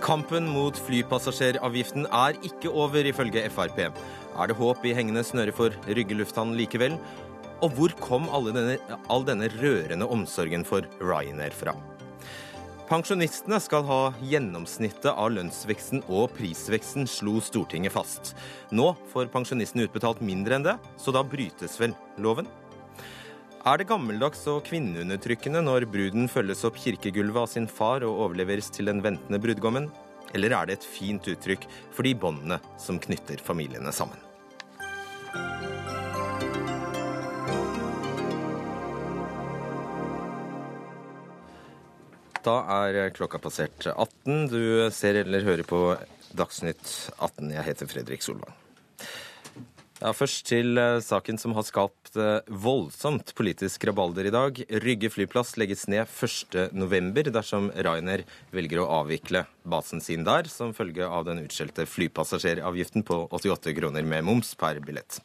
Kampen mot flypassasjeravgiften er ikke over, ifølge Frp. Er det håp i hengende snøre for Rygge lufthavn likevel? Og hvor kom denne, all denne rørende omsorgen for Ryanair fra? Pensjonistene skal ha gjennomsnittet av lønnsveksten og prisveksten, slo Stortinget fast. Nå får pensjonistene utbetalt mindre enn det, så da brytes vel loven? Er det gammeldags og kvinneundertrykkende når bruden følges opp kirkegulvet av sin far og overleveres til den ventende brudgommen? Eller er det et fint uttrykk for de båndene som knytter familiene sammen? Da er klokka passert 18. Du ser eller hører på Dagsnytt 18. Jeg heter Fredrik Solvang. Ja, Først til eh, saken som har skapt eh, voldsomt politisk rabalder i dag. Rygge flyplass legges ned 1.11. dersom Rainer velger å avvikle basen sin der, som følge av den utskjelte flypassasjeravgiften på 88 kroner med moms per billett.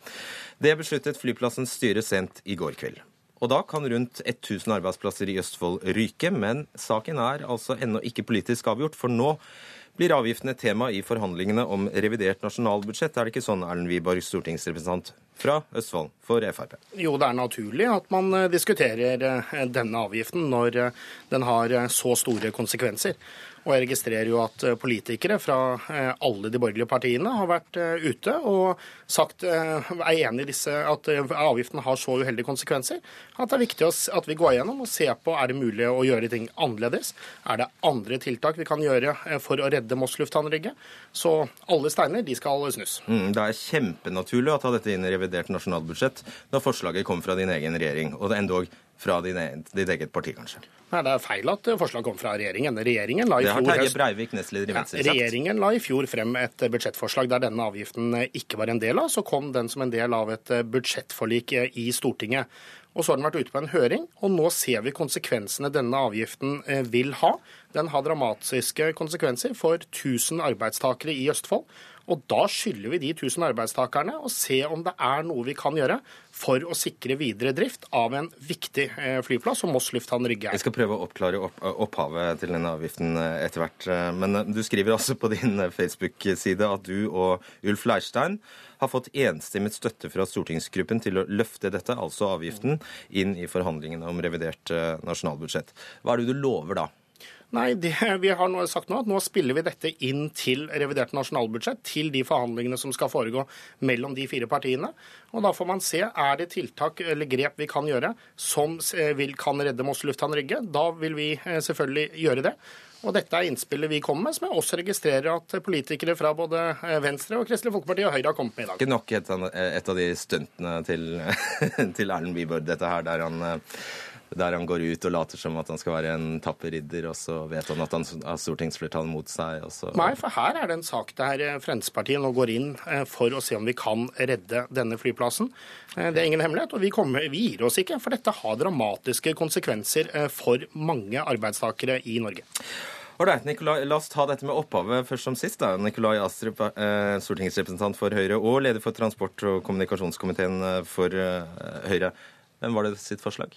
Det besluttet flyplassens styre sent i går kveld. Og da kan rundt 1000 arbeidsplasser i Østfold ryke, men saken er altså ennå ikke politisk avgjort, for nå blir avgiftene tema i forhandlingene om revidert nasjonalbudsjett. Er det ikke sånn, Erlend Wiborg, stortingsrepresentant fra Østfold for Frp? Jo, det er naturlig at man eh, diskuterer eh, denne avgiften når eh, den har så store konsekvenser. Og jeg registrerer jo at eh, politikere fra eh, alle de borgerlige partiene har vært eh, ute og sagt er enig i disse, at avgiften har så uheldige konsekvenser at det er viktig at vi går gjennom og ser på er det mulig å gjøre ting annerledes. Er det andre tiltak vi kan gjøre for å redde Moss lufthavn? Så alle steiner de skal snus. Mm, det er kjempenaturlig å ta dette inn i revidert nasjonalbudsjett når forslaget kom fra din egen regjering, og det endog fra din, ditt eget parti, kanskje. Nei, Det er feil at forslaget kom fra regjeringen. Regjeringen la i fjor, ja, Regjeringen la i fjor frem et budsjettforslag der denne avgiften ikke var en del av. Så kom den som en del av et budsjettforlik i Stortinget. Og så har den vært ute på en høring, og nå ser vi konsekvensene denne avgiften eh, vil ha. Den har dramatiske konsekvenser for 1000 arbeidstakere i Østfold. Og da skylder vi de 1000 arbeidstakerne å se om det er noe vi kan gjøre for å sikre videre drift av en viktig eh, flyplass som Moss lufthavn Rygge er. Jeg skal prøve å oppklare opp, opphavet til denne avgiften eh, etter hvert. Eh, men du skriver altså på din Facebook-side at du og Ulf Leirstein har fått enstemmig støtte fra stortingsgruppen til å løfte dette, altså avgiften, inn i forhandlingene om revidert nasjonalbudsjett. Hva er det du lover da? Nei, det, vi har nå sagt nå at nå spiller vi dette inn til revidert nasjonalbudsjett, til de forhandlingene som skal foregå mellom de fire partiene. Og Da får man se er det tiltak eller grep vi kan gjøre som vil, kan redde Moss lufthavn Rygge. Da vil vi eh, selvfølgelig gjøre det. Og Dette er innspillet vi kommer med, som jeg også registrerer at politikere fra både eh, Venstre, og Kristelig Folkeparti og Høyre har kommet med i dag. Ikke nok et, av de stuntene til, til Erlend Wiborg, dette her, der han eh, der han går ut og later som at han skal være en tapper ridder, og så vet han at han har stortingsflertallet mot seg. Nei, for her er det en sak der eh, Fremskrittspartiet nå går inn eh, for å se om vi kan redde denne flyplassen. Eh, det er ingen hemmelighet, og vi, kommer, vi gir oss ikke, for dette har dramatiske konsekvenser for mange arbeidstakere i Norge. Ålreit, Nikolai, la oss ta dette med opphavet først som sist. da. Nikolai Astrup, stortingsrepresentant for Høyre og leder for transport- og kommunikasjonskomiteen for Høyre. Hvem var det sitt forslag?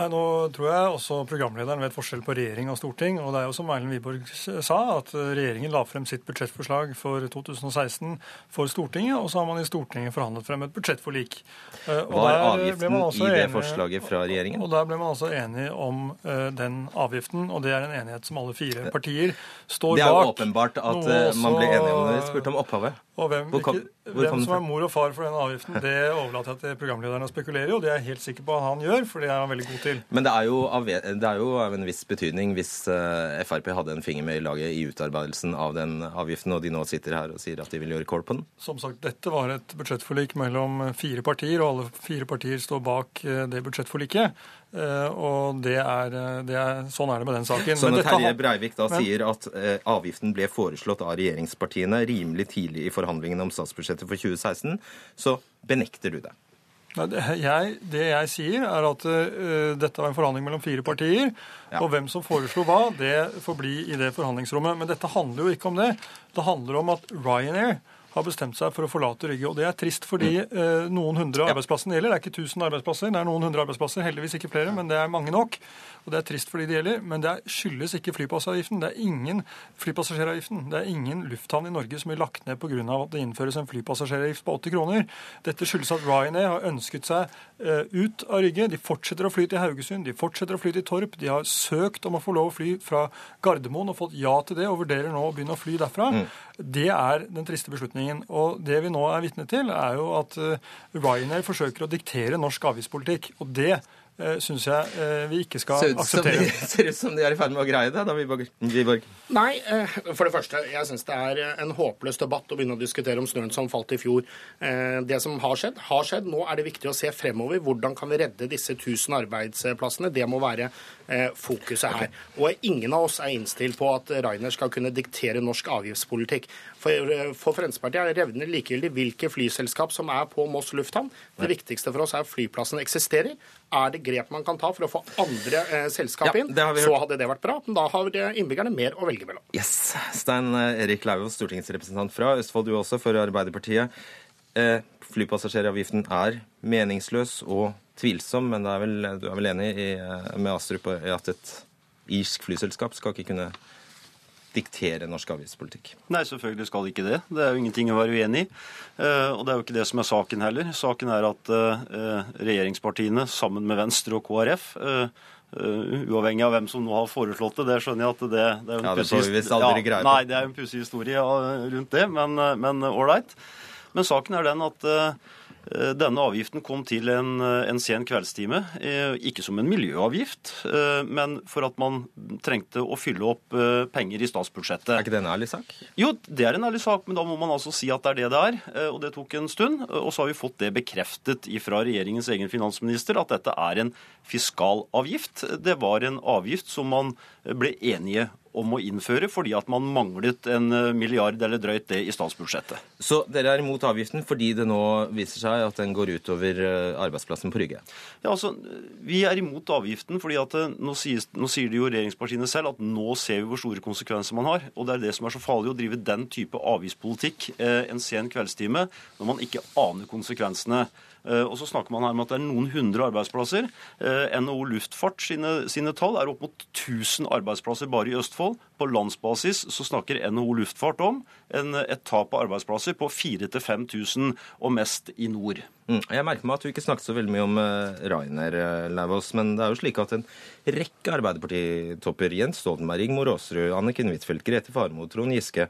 Nei, Nå tror jeg også programlederen vet forskjell på regjering og storting. Og det er jo som Erlend Wiborg sa, at regjeringen la frem sitt budsjettforslag for 2016 for Stortinget, og så har man i Stortinget forhandlet frem et budsjettforlik. Eh, og Var avgiften i det forslaget fra regjeringen? Og, Der ble man altså enig om uh, den avgiften, og det er en enighet som alle fire partier står bak. Det er jo åpenbart at også, man ble enige om det. Spurte om opphavet. Og hvem, kom, ikke, hvem som er mor og far for denne avgiften, det overlater jeg til programlederen å spekulere i, og det er jeg helt sikker på at han gjør, for det er han veldig god til. Men det er jo av, det er jo av en viss betydning hvis uh, Frp hadde en finger med i laget i utarbeidelsen av den avgiften, og de nå sitter her og sier at de vil gjøre kål på den? Som sagt, dette var et budsjettforlik mellom fire partier, og alle fire partier står bak uh, det budsjettforliket. Uh, og det er, det er, sånn er det med den saken. Så når Terje Breivik da men, sier at avgiften ble foreslått av regjeringspartiene rimelig tidlig i forhandlingene om statsbudsjettet for 2016, så benekter du det? Jeg, det jeg sier, er at uh, dette var en forhandling mellom fire partier. Ja. Og hvem som foreslo hva, det får bli i det forhandlingsrommet. Men dette handler jo ikke om det. Det handler om at Ryanair har bestemt seg for å forlate Rygge. Og det er trist fordi uh, noen hundre arbeidsplasser det gjelder. Det er ikke 1000 arbeidsplasser, det er noen hundre arbeidsplasser. Heldigvis ikke flere, men det er mange nok. Og det er trist for de det gjelder. Men det skyldes ikke flypassasjeravgiften. Det er ingen flypassasjeravgiften. Det er ingen lufthavn i Norge som blir lagt ned pga. at det innføres en flypassasjeravgift på 80 kroner. Dette skyldes at Ryanair har ønsket seg uh, ut av Rygge. De fortsetter å fly til Haugesund, de fortsetter å fly til Torp. De har søkt om å få lov å fly fra Gardermoen og fått ja til det, og vurderer nå å begynne å fly derfra. Mm. Det er den triste beslutningen. Og det vi nå er vitne til, er jo at uh, Ryanair forsøker å diktere norsk avgiftspolitikk. Og det Eh, syns jeg eh, vi ikke skal akseptere. Ser ut som de er i ferd med å greie det, da, Wiborg? Nei, eh, for det første, jeg syns det er en håpløs debatt å begynne å diskutere om snøen som falt i fjor. Det som har skjedd, har skjedd. Nå er det viktig å se fremover. Hvordan kan vi redde disse 1000 arbeidsplassene? Det må være fokuset her. Og ingen av oss er innstilt på at Rainer skal kunne diktere norsk avgiftspolitikk. For, for Fremskrittspartiet er det revnende likegyldig hvilke flyselskap som er på Moss lufthavn. Det viktigste for oss er at flyplassen eksisterer. Er det grep man kan ta for å få andre eh, selskap inn, ja, så hadde det vært bra. Men da har innbyggerne mer å velge mellom. Yes. Stein eh, Erik Lauvås, stortingsrepresentant fra Østfold, du også, for Arbeiderpartiet. Eh, flypassasjeravgiften er meningsløs og tvilsom, men er vel, du er vel enig i, eh, med Astrup i at et irsk flyselskap skal ikke kunne diktere norsk avgiftspolitikk? Nei, selvfølgelig skal ikke det. Det er jo ingenting å være uenig i. Eh, og det er jo ikke det som er saken heller. Saken er at eh, regjeringspartiene sammen med Venstre og KrF Uh, uavhengig av hvem som nå har foreslått det. Det skjønner jeg at det, det er en ja, pussig ja, Nei, det er en pussig historie rundt det, men ålreit. Men, men, saken er den at uh, Eh, denne avgiften kom til en, eh, en, sen kveldstime, eh, ikke som en miljøavgift, men for at man trengte å fylle opp penger i statsbudsjettet. Er ikke det en ærlig sak? Jo, det er en ærlig sak, men da må man altså si at det er det det er. Og det tok en stund. Og så har vi fått det bekreftet fra regjeringens egen finansminister at dette er en fiskalavgift. Det var en avgift som man ble enige om å innføre, fordi at man manglet en eh, milliard eller drøyt det i statsbudsjettet. Så dere er imot avgiften fordi det nå viser seg at den går utover eh, arbeidsplassen på Rygge? Ja, altså, Vi er imot avgiften fordi at eh, nå sier, nå sier de jo regjeringspartiene selv at nå ser vi hvor store konsekvenser man har. Og det er det som er så farlig å drive den type avgiftspolitikk eh, en sen kveldstime når man ikke aner konsekvensene. Eh, og så snakker man her om at det er noen hundre arbeidsplasser. Eh, NHO Luftfart sine, sine tall er opp mot 1000 arbeidsplasser bare i Østfold. På landsbasis så snakker NHO Luftfart om en, et tap av arbeidsplasser på 4000-5000, og mest i nord. Mm. Jeg merker meg at du ikke snakket så veldig mye om uh, Rainer Lauvås, men det er jo slik at en rekke Arbeiderpartitopper, Jens Stoltenberg, Rigmor Aasrud, Anniken Huitfeldt, Grete Farmo, Trond Giske,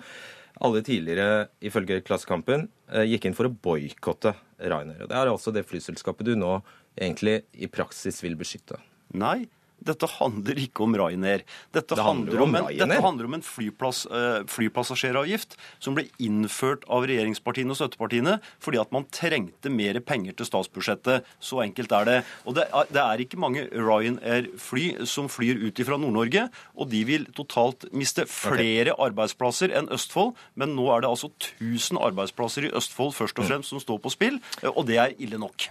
alle tidligere, ifølge Klassekampen, eh, gikk inn for å boikotte Ryanair. Det er altså det flyselskapet du nå egentlig i praksis vil beskytte. Nei, dette handler ikke om Ryanair. Dette, det handler om, en, dette handler om en flyplass, uh, flypassasjeravgift som ble innført av regjeringspartiene og støttepartiene fordi at man trengte mer penger til statsbudsjettet. Så enkelt er det. Og det er, det er ikke mange Ryanair-fly som flyr ut fra Nord-Norge, og de vil totalt miste flere okay. arbeidsplasser enn Østfold. Men nå er det altså 1000 arbeidsplasser i Østfold først og mm. fremst som står på spill, og det er ille nok.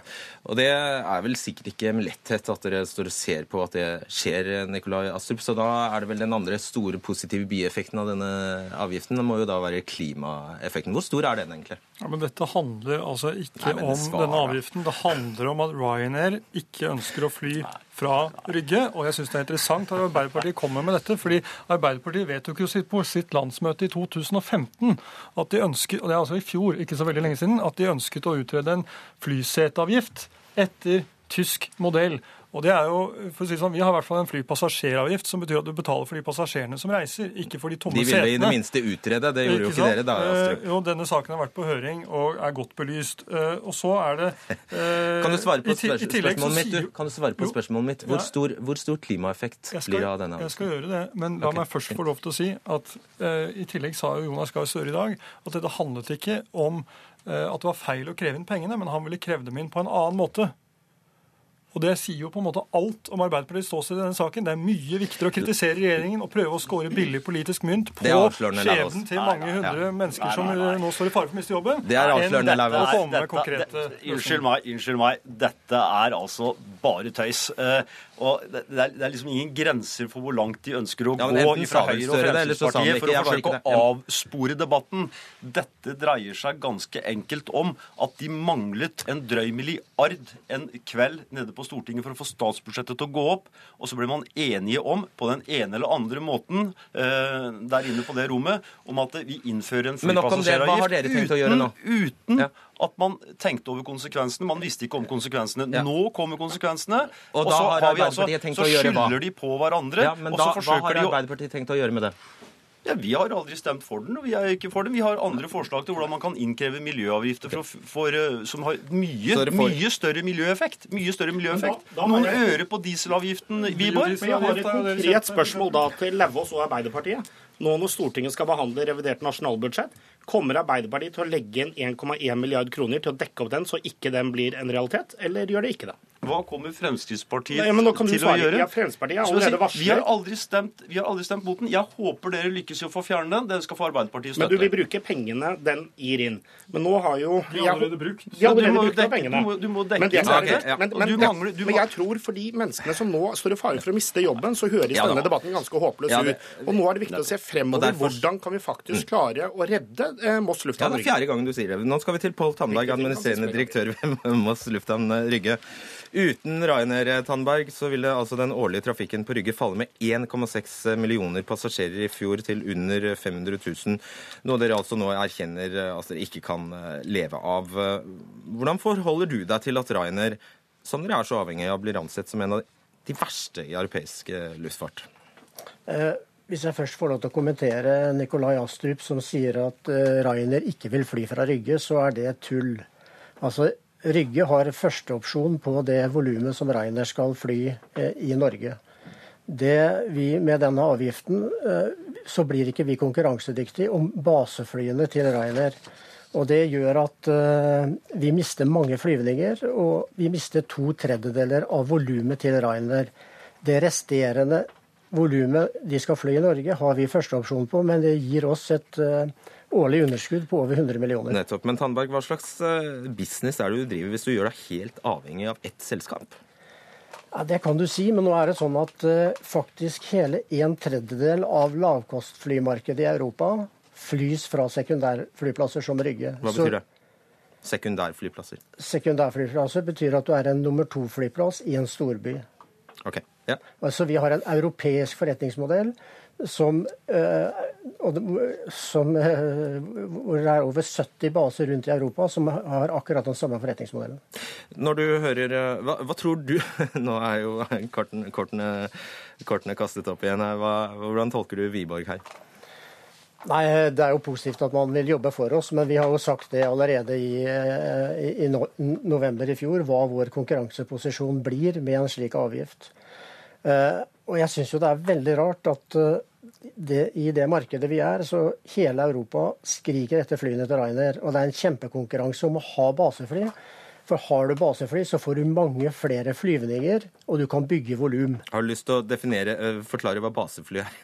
Og det er vel sikkert ikke med letthet at dere står og ser på at det skjer, Nikolai Astrup. Så da er det vel den andre store positive bieffekten av denne avgiften. Det må jo da være klimaeffekten. Hvor stor er den egentlig? Ja, men Dette handler altså ikke Nei, om denne avgiften. Det handler om at Ryanair ikke ønsker å fly fra Rygge. Og jeg syns det er interessant at Arbeiderpartiet kommer med dette. fordi Arbeiderpartiet vedtok jo på sitt landsmøte i 2015 at de ønsket, og det er altså i fjor, ikke så veldig lenge siden, at de ønsket å utrede en flyseteavgift etter tysk modell. Og det er jo, for å si sånn, Vi har i hvert fall en flypassasjeravgift, som betyr at du betaler for de passasjerene som reiser, ikke for de tomme setene. De ville i det minste utrede, det gjorde jo ikke dere da, Astrup. Eh, jo, denne saken har vært på høring og er godt belyst. Eh, og så er det eh, Kan du svare på spørs spørsmålet mitt? Du? Kan du svare på spørsmålet mitt? Hvor stor, hvor stor klimaeffekt skal, blir det av denne? Jeg skal gjøre det, men la okay. meg først få lov til å si at uh, i tillegg sa jo Jonas Gahr Støre i dag at dette handlet ikke om uh, at det var feil å kreve inn pengene, men han ville kreve dem inn på en annen måte. Og det sier jo på en måte alt om Arbeiderpartiets ståsted i denne saken. Det er mye viktigere å kritisere regjeringen og prøve å skåre billig politisk mynt på skjebnen til mange hundre Ja. mennesker som nei, nei. nå står i fare for å miste jobben. Det er enn avslørende, dette å få med Dette- konkrete Unnskyld meg, unnskyld meg. Dette er altså bare tøys. Eh, og det, er, det er liksom ingen grenser for hvor langt de ønsker å Ja, gå fra Høyre og Fremskrittspartiet for å forsøke å avspore debatten. Dette dreier seg ganske enkelt om at de manglet en drøy milliard en kveld nede på Stortinget for å få statsbudsjettet til å gå opp. Og så ble man enige om, på den ene eller andre måten eh, der inne på det rommet, om at vi innfører en nå? uten, uten Ja. At man tenkte over konsekvensene. Man visste ikke om konsekvensene. Ja. Nå kommer konsekvensene. Og og så har vi altså- tenkt så å gjøre hva? skylder de på hverandre. Ja, men og da, så hva forsøker har de å Arbeiderpartiet tenkt å gjøre med det? ja, Vi har aldri stemt for den, og vi er ikke for den. Vi har andre forslag til hvordan man kan innkreve miljøavgifter for, for, eh, som har mye, mye større miljøeffekt. Mye større miljøeffekt. Da- da har Noen jeg- øre på dieselavgiften, Wiborg. Men jeg har et konkret spørsmål da til Lauvås og Arbeiderpartiet. Nå når Stortinget skal behandle revidert nasjonalbudsjett, kommer Arbeiderpartiet til å legge inn 1,1 milliard kroner til å dekke opp den, så ikke den blir en realitet, eller gjør det ikke det? Hva kommer Fremskrittspartiet Nei, til å gjøre? Ja, Fremskrittspartiet har allerede varslet. vi, har aldri stemt, vi har aldri stemt mot den. Jeg håper dere lykkes i å få fjerne den. Den skal få Arbeiderpartiets Men du støtte. vil bruke pengene den gir inn. Men nå har jo De har allerede brukt. De har allerede brukt dekke- pengene. du må- du må dekke- men, det er, ja. men, men, du mangler- du men jeg tror for de menneskene som nå står i fare for å miste jobben, så høres Ja, denne debatten ganske håpløs Ja, det- ut. Og nå er det viktig å se fremover. derfor- Hvordan kan vi faktisk klare å redde eh, Moss Ja, lufthavn det er fjerde gangen du sier det. Nå skal vi til Pål Tandberg, administrerende direktør ved Moss lufthavn Rygge. Uten Ryanair Tandberg så ville altså den årlige trafikken på Rygge falle med 1,6 millioner passasjerer i fjor til under 500 000. Noe dere altså nå erkjenner eh, at dere ikke kan eh, leve av. Eh, Hvordan forholder du deg til at Ryanair, som dere er så avhengig av, blir ansett som en av de verste i europeisk luftfart? Eh, Hvis jeg først får lov til å kommentere Nikolai Astrup som sier at Ryanair ikke vil fly fra Rygge, så er det tull. Altså, Rygge har førsteopsjon på det volumet som Reiner skal fly eh, i Norge. Vi Med denne avgiften eh, så blir ikke vi konkurransedyktige om baseflyene til Reiner. Og det gjør at eh, vi mister mange flyvninger, og vi mister to tredjedeler av volumet til Reiner. Det resterende volumet de skal fly i Norge, har vi førsteopsjon på, men det gir oss et årlig underskudd på over 100 millioner. Nettopp. Men Tandberg, hva slags eh, business er det du driver hvis du gjør deg helt avhengig av ett selskap? Ja, Det kan du si, men nå er det sånn at uh, faktisk hele en tredjedel av lavkostflymarkedet i Europa flys fra sekundærflyplasser som Rygge. Hva betyr det? Sekundærflyplasser. Sekundærflyplasser betyr at du er en nummer to-flyplass i en storby. Ok, ja. Altså Vi har en europeisk forretningsmodell som, og det, som eh, hvor det er over 70 baser rundt i Europa som har akkurat den samme forretningsmodellen. Når du hører eh, Hva, hva tror du Nå er jo kortene, kortene, kortene kastet opp igjen her. Hva, hvordan tolker du Wiborg her? Nei, Det er jo positivt at man vil jobbe for oss, men vi har jo sagt det allerede i, eh, i, i november i fjor, hva vår konkurranseposisjon blir med en slik avgift. Og jeg syns jo det er veldig rart at det, i det markedet vi er, så hele Europa skriker etter flyene til Ryanair. Og det er en kjempekonkurranse om å ha basefly. For har du basefly, så får du mange flere flyvninger, og du kan bygge volum. Har du lyst til å definere, eh, forklare hva basefly er?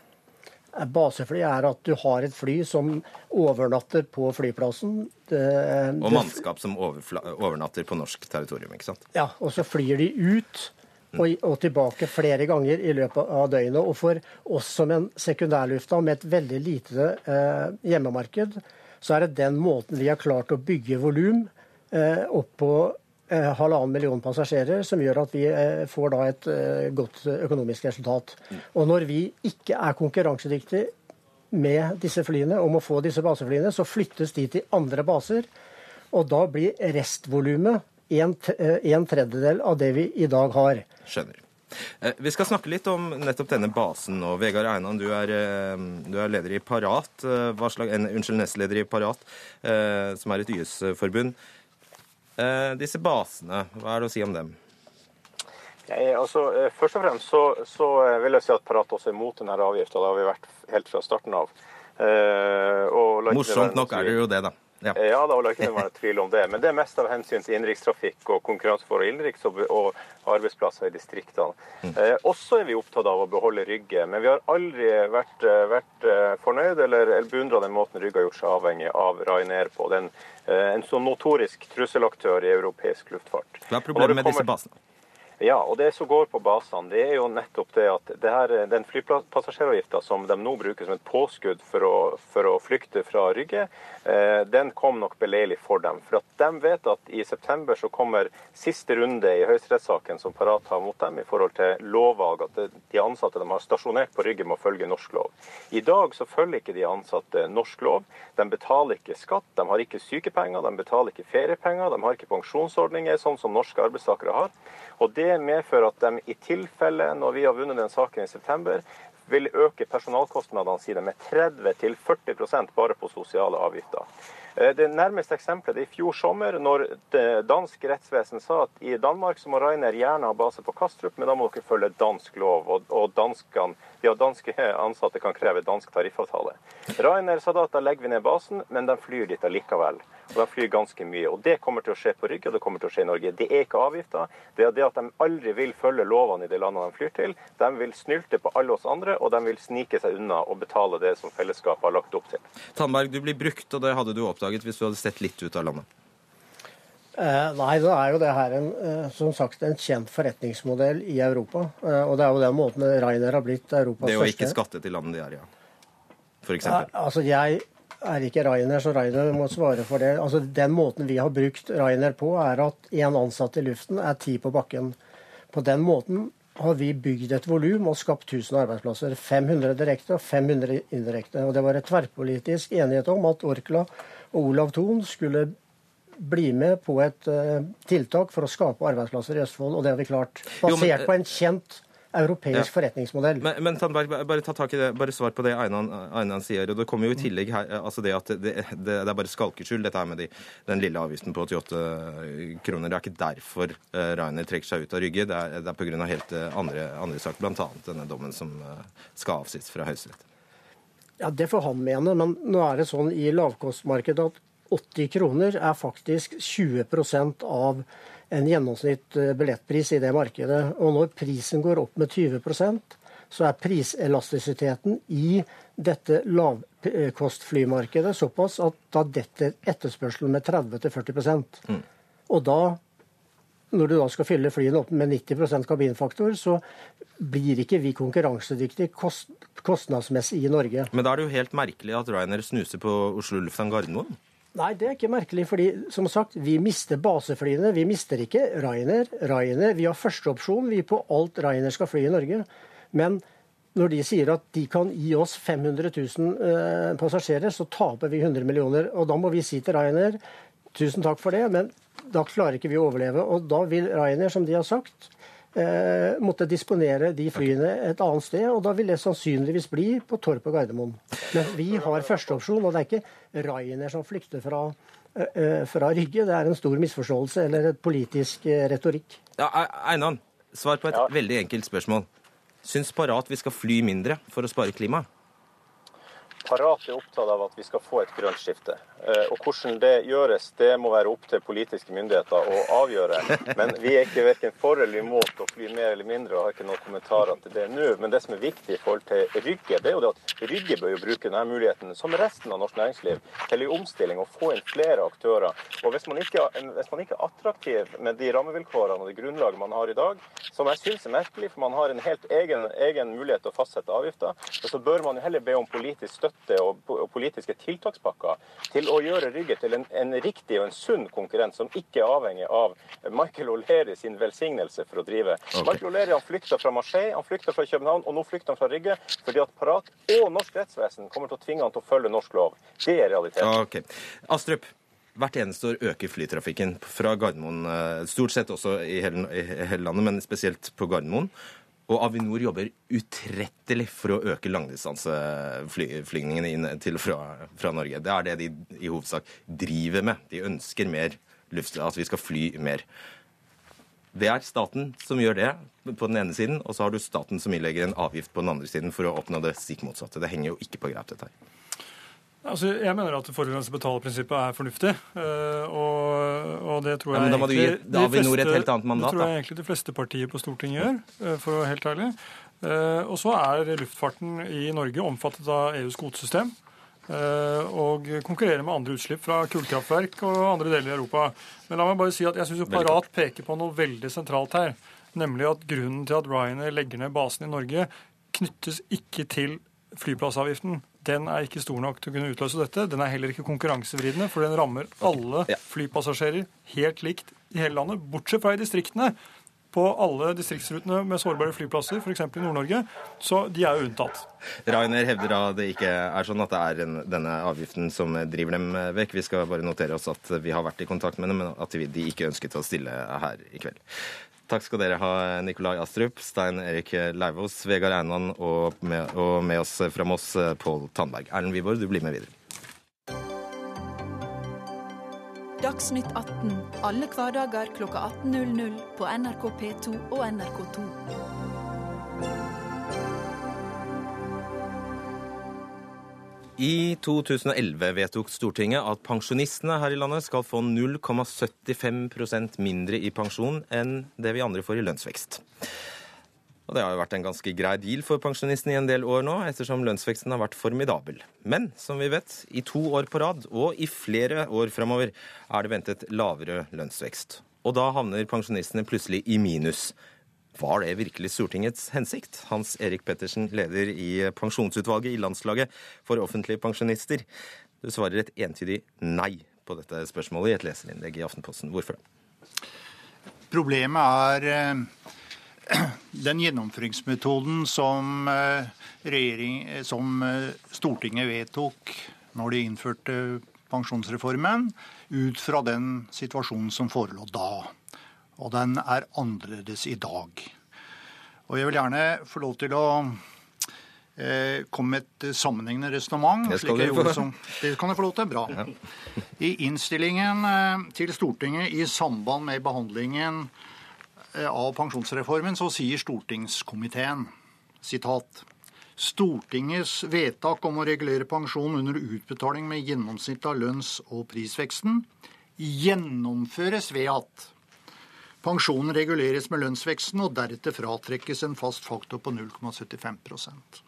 Basefly er at du har et fly som overnatter på flyplassen. Det, Og mannskap som overnatter på norsk territorium, ikke sant? Ja, og så flyr de ut og, og tilbake flere ganger i løpet av døgnet. Og for oss som en sekundærlufthavn med et veldig lite eh, hjemmemarked, så er det den måten vi har klart å bygge volum eh, opp på eh, halvannen million passasjerer, som gjør at vi eh, får da et eh, godt økonomisk resultat. Og når vi ikke er konkurransedyktige med disse flyene, om å få disse baseflyene, så flyttes de til andre baser. Og da blir restvolumet en, eh, en tredjedel av det vi i dag har. Skjønner. Eh, Vi skal snakke litt om nettopp denne basen nå. Vegard Einan, du er, eh, du er leder i Parat, eh, hva slag, en, unnskyld, nestleder i Parat, eh, som er et YS-forbund. Eh, Disse basene, hva er det å si om dem? Nei, altså, først og fremst så, så vil jeg si at Parat også er imot denne avgifta. Det har vi vært helt fra starten av. Eh, Morsomt nok er det jo det, da. Ja. ja, da la ikke det være tvil om det. Men det er mest av hensyn til innenrikstrafikk og konkurranseforhold innenriks og, og arbeidsplasser i distriktene. Mm. Eh, også er vi opptatt av å beholde Rygge, men vi har aldri vært, eh, vært eh, fornøyd eller, eller beundra den måten Rygge har gjort seg avhengig av Ryanair på. Den, eh, en så notorisk trusselaktør i europeisk luftfart. Hva er problemet med disse basene? Ja, og det som går på basene, det er jo nettopp det at det her, den flypassasjeravgifta som de nå bruker som et påskudd for å, for å flykte fra Rygge, eh, den kom nok beleilig for dem. For at de vet at i september så kommer siste runde i høyesterettssaken som Parat har mot dem i forhold til lovvalg, at de ansatte de har stasjonert på Rygge må følge norsk lov. I dag så følger ikke de ansatte norsk lov. De betaler ikke skatt, de har ikke sykepenger, de betaler ikke feriepenger, de har ikke pensjonsordninger, sånn som norske arbeidstakere har. Og Det medfører at de i tilfelle, når vi har vunnet den saken i september, vil øke personalkostnadene sine med 30-40% bare på sosiale avgifter. Eh, Det nærmeste eksempelet er i fjor sommer, når dansk rettsvesen sa at i Danmark så må Rainer gjerne ha base på Kastrup, men da må dere følge dansk lov. Og danskene, de danske ansatte kan kreve dansk tariffavtale. Rainer sa da at da legger vi ned basen, men de flyr dit allikevel. Og de flyr ganske mye. Og det kommer til å skje på Rygge, og det kommer til å skje i Norge. Det er ikke avgifter. Det er det at de aldri vil følge lovene i det landet de flyr til. De vil snylte på alle oss andre, og de vil snike seg unna og betale det som fellesskapet har lagt opp til. Tandberg, du blir brukt, og det hadde du oppdaget hvis du hadde sett litt ut av landet. Eh, nei, det er jo det her en, eh, som sagt en kjent forretningsmodell i Europa. Eh, og det er jo den måten Ryanair har blitt Europas Det å jo ikke skatte til landet de er i, ja. For eksempel. altså jeg er ikke Ryanair, så Ryanair må svare for det. Altså Den måten vi har brukt Ryanair på, er at én ansatt i luften er ti på bakken. På den måten har vi bygd et volum og skapt 1000 arbeidsplasser. 500 direkte og 500 indirekte. Og det var et tverrpolitisk enighet om at Orkla og Olav Thon skulle bli med på et uh, tiltak for å skape arbeidsplasser i Østfold, og det har vi klart. Jo, men, Basert eh, på en kjent europeisk Ja. forretningsmodell. Men, men Tandberg, bare- ta tak i det, bare svar på det Einan, sier. og Det kommer jo i tillegg her, altså det at det, det, det er bare skalkeskjul, dette her med de, den lille avgiften på 88 kroner. Det er ikke derfor uh, Rainer trekker seg ut av Rygge. Det er, det er pga. helt eh, andre, andre saker, bl.a. denne dommen som eh, skal avsies fra Høyesterett. Ja, Det får han mene, men nå er det sånn i lavkostmarkedet at 80 kroner er faktisk 20% av en gjennomsnitt eh, billettpris i det markedet. Og når prisen går opp med 20% så er priselastisiteten i dette lavkostflymarkedet såpass at da detter etterspørselen med 30-40 mm. Og da, når du da skal fylle flyene opp med 90% kabinfaktor, så blir ikke vi konkurransedyktige kost, kostnadsmessig i Norge. Men da er det jo helt merkelig at Rainer snuser på Oslo lufthavn Gardermoen. Nei, det er ikke merkelig, fordi som sagt, vi mister baseflyene. Vi mister ikke Ryanair. Ryanair, Vi har førsteopsjon vi på alt Ryanair skal fly i Norge. Men når de sier at de kan gi oss 500 000 eh, passasjerer, så taper vi 100 millioner. Og da må vi si til Ryanair tusen takk for det, men da klarer ikke vi å overleve. Og da vil Ryanair, som de har sagt, eh, måtte disponere de flyene et annet sted, og da vil det sannsynligvis bli på Torp og Gardermoen. Men vi har førsteopsjon, og det er ikke Ryanair som flykter fra, eh, eh, fra Rygge. Det er en stor misforståelse eller et politisk eh, retorikk. Ja, Einan, svar på et Ja. veldig enkelt spørsmål. Syns Parat vi skal fly mindre for å spare klimaet? Parat er opptatt av at vi skal få et grønt skifte. Eh, Og Hvordan det gjøres, det må være opp til politiske myndigheter å avgjøre. Men vi er ikke verken for eller imot å fly mer eller mindre, og har ikke noen kommentarer til det nå. Men det som er viktig i forhold til Rygge, det er jo det at Rygge bør jo bruke denne muligheten, som resten av norsk næringsliv, til en omstilling og få inn flere aktører. Og hvis man ikke, hvis man ikke er attraktiv med de rammevilkårene og det grunnlaget man har i dag, som jeg syns er merkelig, for man har en helt egen, egen mulighet til å fastsette avgifter, så bør man jo heller be om politisk støtte og, og politiske tiltakspakker til å gjøre Rygge til en, en riktig og en sunn konkurrent som ikke er avhengig av Michael O'Leary sin velsignelse for å drive. Michael O'Leary han flykta fra Marseille, han flykta fra København, og nå flykter han fra Rygge fordi at Parat og norsk rettsvesen kommer til å tvinge han til å følge norsk lov. Det er realiteten. Ok. Astrup, hvert eneste år øker flytrafikken fra Gardermoen, eh, stort sett også i hele, i hele landet, men spesielt på Gardermoen. Og Avinor jobber utrettelig for å øke langdistanseflygningene inn til fra, fra Norge. Det er det de i hovedsak driver med. De ønsker mer luft, at vi skal fly mer. Det er staten som gjør det på den ene siden, og så har du staten som ilegger en avgift på den andre siden for å oppnå det stikk motsatte. Det henger jo ikke på greip, dette her. Altså, jeg mener at forurenser betaler-prinsippet er fornuftig. eh, Og, og det tror Ja, jeg men da må du egentlig gi Avinor et helt annet mandat, Det tror jeg da. egentlig de fleste partier på Stortinget gjør, eh, for å være helt ærlig. Eh, Og så er luftfarten i Norge omfattet av EUs kvotesystem. Og konkurrerer med andre utslipp fra kullkraftverk og andre deler i Europa. Men la meg bare si at jeg syns Parat peker på noe veldig sentralt her. Nemlig at grunnen til at Ryanair legger ned basen i Norge, knyttes ikke til flyplassavgiften. Den er ikke stor nok til å kunne utløse dette. Den er heller ikke konkurransevridende, for den rammer alle flypassasjerer helt likt i hele landet, bortsett fra i distriktene. På alle distriktsrutene med sårbare flyplasser, f.eks. i Nord-Norge, så de er jo unntatt. Rainer hevder da det ikke er sånn at det er en, denne avgiften som driver dem vekk. Vi skal bare notere oss at vi har vært i kontakt med dem, men at de ikke ønsket å stille her i kveld. Takk skal dere ha, Nikolai Astrup, Stein Erik Leivås, Vegard Einan og med, og med oss fra Moss, Pål Tandberg. Erlend Wiborg, du blir med videre. Dagsnytt 18 alle hverdager kl 18.00 på NRK P2 og NRK2. I 2011 vedtok Stortinget at pensjonistene her i landet skal få 0,75% mindre i pensjon enn det vi andre får i lønnsvekst. Og Det har jo vært en ganske grei deal for pensjonistene i en del år nå, ettersom lønnsveksten har vært formidabel. Men som vi vet, i to år på rad og i flere år framover er det ventet lavere lønnsvekst. Og da havner pensjonistene plutselig i minus. Var det virkelig Stortingets hensikt? Hans Erik Pettersen, leder i pensjonsutvalget i Landslaget for offentlige pensjonister. Du svarer et entydig nei på dette spørsmålet i et leserinnlegg i Aftenposten. Hvorfor? Problemet er eh, den gjennomføringsmetoden som, eh, som eh, Stortinget vedtok når de innførte pensjonsreformen, ut fra den situasjonen som forelå da. Og den er annerledes i dag. Og jeg vil gjerne få lov til å eh, komme med et sammenhengende resonnement. Det skal jeg du få. som- Det kan jeg få lov til. Bra. I innstillingen eh, til Stortinget i samband med behandlingen eh, av pensjonsreformen så sier stortingskomiteen sitat Stortingets vedtak om å regulere pensjon under utbetaling med gjennomsnitt av lønns- og prisveksten gjennomføres ved at pensjonen reguleres med lønnsveksten og deretter fratrekkes en fast faktor på 0,75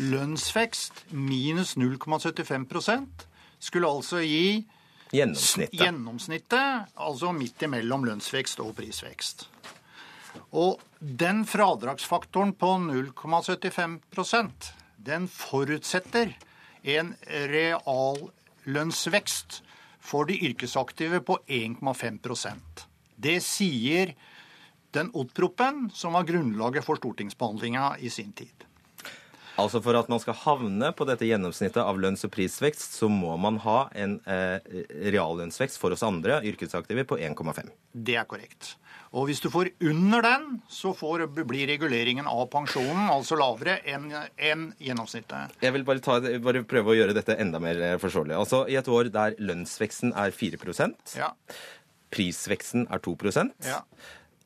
Lønnsvekst minus 0,75% skulle altså gi Gjennomsnittet. Gjennomsnittet, altså midt imellom lønnsvekst og prisvekst. Og den fradragsfaktoren på 0,75% den forutsetter en reallønnsvekst for de yrkesaktive på 1,5 Det sier den Odd-proppen som var grunnlaget for stortingsbehandlinga i sin tid. Altså For at man skal havne på dette gjennomsnittet av lønns- og prisvekst, så må man ha en eh, reallønnsvekst for oss andre yrkesaktive på 1,5. Det er korrekt. Og hvis du får under den, så får, blir reguleringen av pensjonen altså lavere enn en gjennomsnittet. Jeg vil bare, ta, bare prøve å gjøre dette enda mer eh, forståelig. Altså I et år der lønnsveksten er 4 Ja, prisveksten er 2 ja,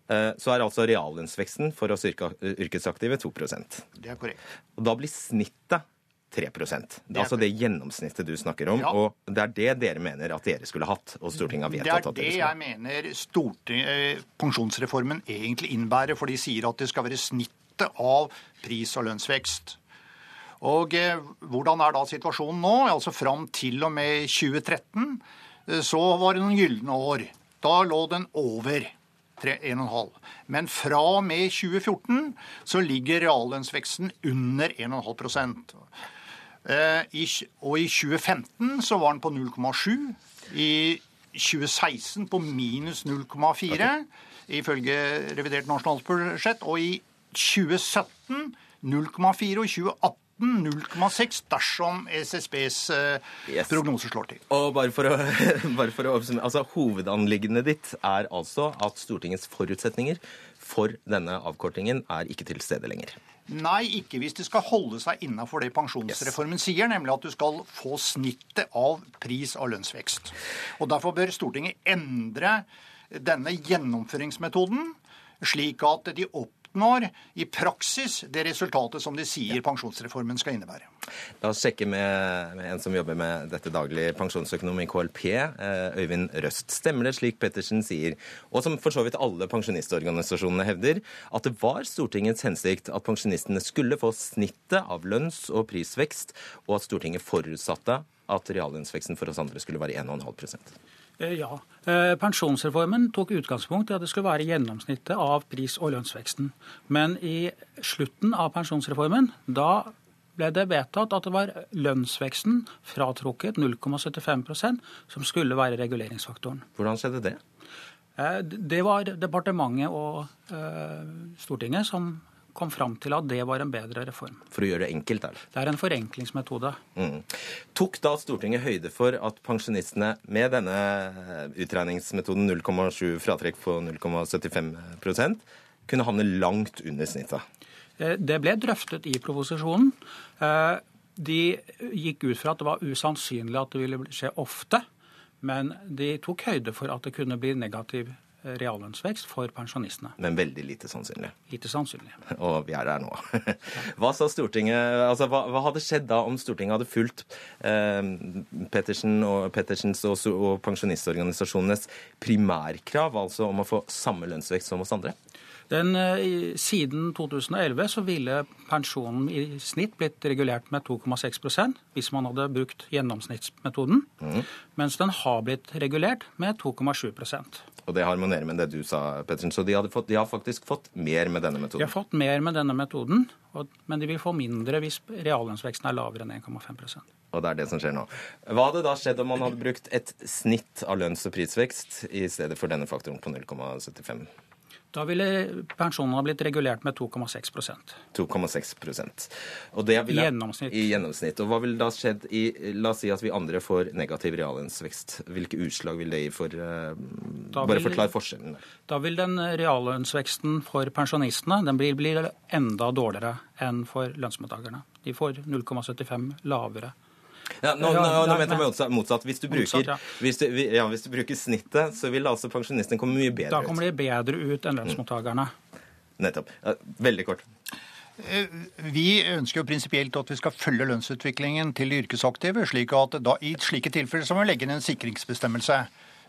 eh, så er altså reallønnsveksten for oss yrkesaktive 2% det er korrekt. Og da blir snittet 3% Det er er altså det gjennomsnittet du snakker om. Ja. Og det er det dere mener at dere skulle hatt, og Stortinget har Det er vedtatt at det dere jeg skulle ha. mener storting, eh, pensjonsreformen egentlig innbærer, for de sier at det skal være snittet av pris- og lønnsvekst. Og eh, hvordan er da situasjonen nå? Altså Fram til og med 2013 eh, så var det noen gylne år. Da lå den over 1,5. Men fra og med 2014 så ligger reallønnsveksten under 1,5 Eh, og i 2015 så var den på 0,7. I 2016 på minus 0,4 ifølge revidert nasjonalbudsjett. Og i 2017 0,4 og i 2018 0,6 dersom SSBs eh, Yes. prognoser slår til. Og bare for å, bare for å oppsummere, altså Hovedanliggendet ditt er altså at Stortingets forutsetninger for denne avkortingen er ikke til stede lenger. Nei, ikke hvis det skal holde seg innafor det pensjonsreformen sier, nemlig at du skal få snittet av pris- og lønnsvekst. Og Derfor bør Stortinget endre denne gjennomføringsmetoden, slik at de opp 2013 år, i praksis det resultatet som de sier pensjonsreformen skal innebære. La oss sjekke med, med en som jobber med dette daglig, pensjonsøkonom i KLP, eh, Øyvind Røst. Stemmer det slik Pettersen sier, og som for så vidt alle pensjonistorganisasjonene hevder, at det var Stortingets hensikt at pensjonistene skulle få snittet av lønns- og prisvekst, og at Stortinget forutsatte at reallønnsveksten for oss andre skulle være 1,5 Eh, Ja. Eh, Pensjonsreformen tok utgangspunkt i at det skulle være gjennomsnittet av pris- og lønnsveksten. Men i slutten av pensjonsreformen, da ble det vedtatt at det var lønnsveksten fratrukket 0,75% som skulle være reguleringsfaktoren. Hvordan skjedde det? Eh, Det var departementet og eh, Stortinget som kom fram til at det var en bedre reform. For å gjøre det enkelt, er det. Det er en forenklingsmetode. Mm. Tok da Stortinget høyde for at pensjonistene med denne utregningsmetoden 0,7 fratrekk på 0,75% kunne havne langt under snittet? Eh, Det ble drøftet i proposisjonen. Eh, De gikk ut fra at det var usannsynlig at det ville skje ofte, men de tok høyde for at det kunne bli negativ eh, reallønnsvekst for pensjonistene. Men veldig lite sannsynlig. Lite sannsynlig. Og vi er der nå. Hva altså hva, hva hadde skjedd da om Stortinget hadde fulgt eh, Pettersen og, Pettersens og, og pensjonistorganisasjonenes primærkrav, altså om å få samme lønnsvekst som oss andre? Den, eh, siden 2011 så ville pensjonen i snitt blitt regulert med 2,6% hvis man hadde brukt gjennomsnittsmetoden, mens den har blitt regulert med 2,7% Og det harmonerer med det du sa, Pettersen. Så de, fått, de har faktisk fått mer med denne metoden? De har fått mer med denne metoden, men de vil få mindre hvis reallønnsveksten er lavere enn 1,5% Og det er det som skjer nå. Hva hadde da skjedd om man hadde brukt et snitt av lønns- og prisvekst i stedet for denne faktoren på 0,75? Da ville pensjonen ha blitt regulert med 2,6% 2,6% Og det ville- I gjennomsnitt. I gjennomsnitt. Og hva ville da skjedd i La oss si at vi andre får negativ reallønnsvekst. Hvilke utslag vil det gi for uh, Bare vil- forklar forskjellen. Da vil den reallønnsveksten for pensjonistene den blir, blir enda dårligere enn for lønnsmottakerne. De får 0,75 lavere. Ja, nå, nå, nå mente jeg motsatt. motsatt. Hvis, du bruker, Motsatt, ja. hvis, du, ja, hvis du bruker snittet, så vil altså pensjonistene komme mye bedre ut. Da kommer de bedre ut enn lønnsmottakerne. Nettopp. Ja, veldig kort. Eh, Vi ønsker jo prinsipielt at vi skal følge lønnsutviklingen til de yrkesaktive, slik at da, i slike tilfeller så må vi legge inn en sikringsbestemmelse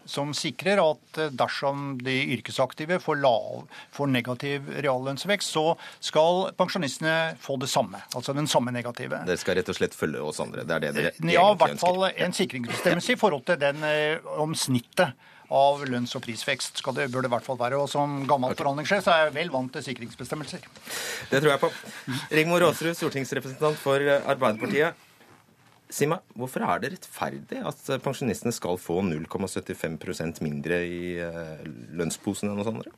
som sikrer at eh, dersom de yrkesaktive får, lav, får negativ reallønnsvekst, så skal pensjonistene få det samme. Altså den samme negative. Dere skal rett og slett følge oss andre. Det er det dere ønsker. Ja, i hvert fall en sikringsbestemmelse i forhold til den eh, om snittet av lønns- og prisvekst. Skal det, bør det i hvert fall være. Og som gammel forhandlingssjef så er jeg vel vant til sikringsbestemmelser. Det tror jeg på. Rigmor Aasrud, stortingsrepresentant for eh, Arbeiderpartiet. Si meg, hvorfor er det rettferdig at eh, pensjonistene skal få 0,75% mindre i eh, lønnsposen enn hos andre?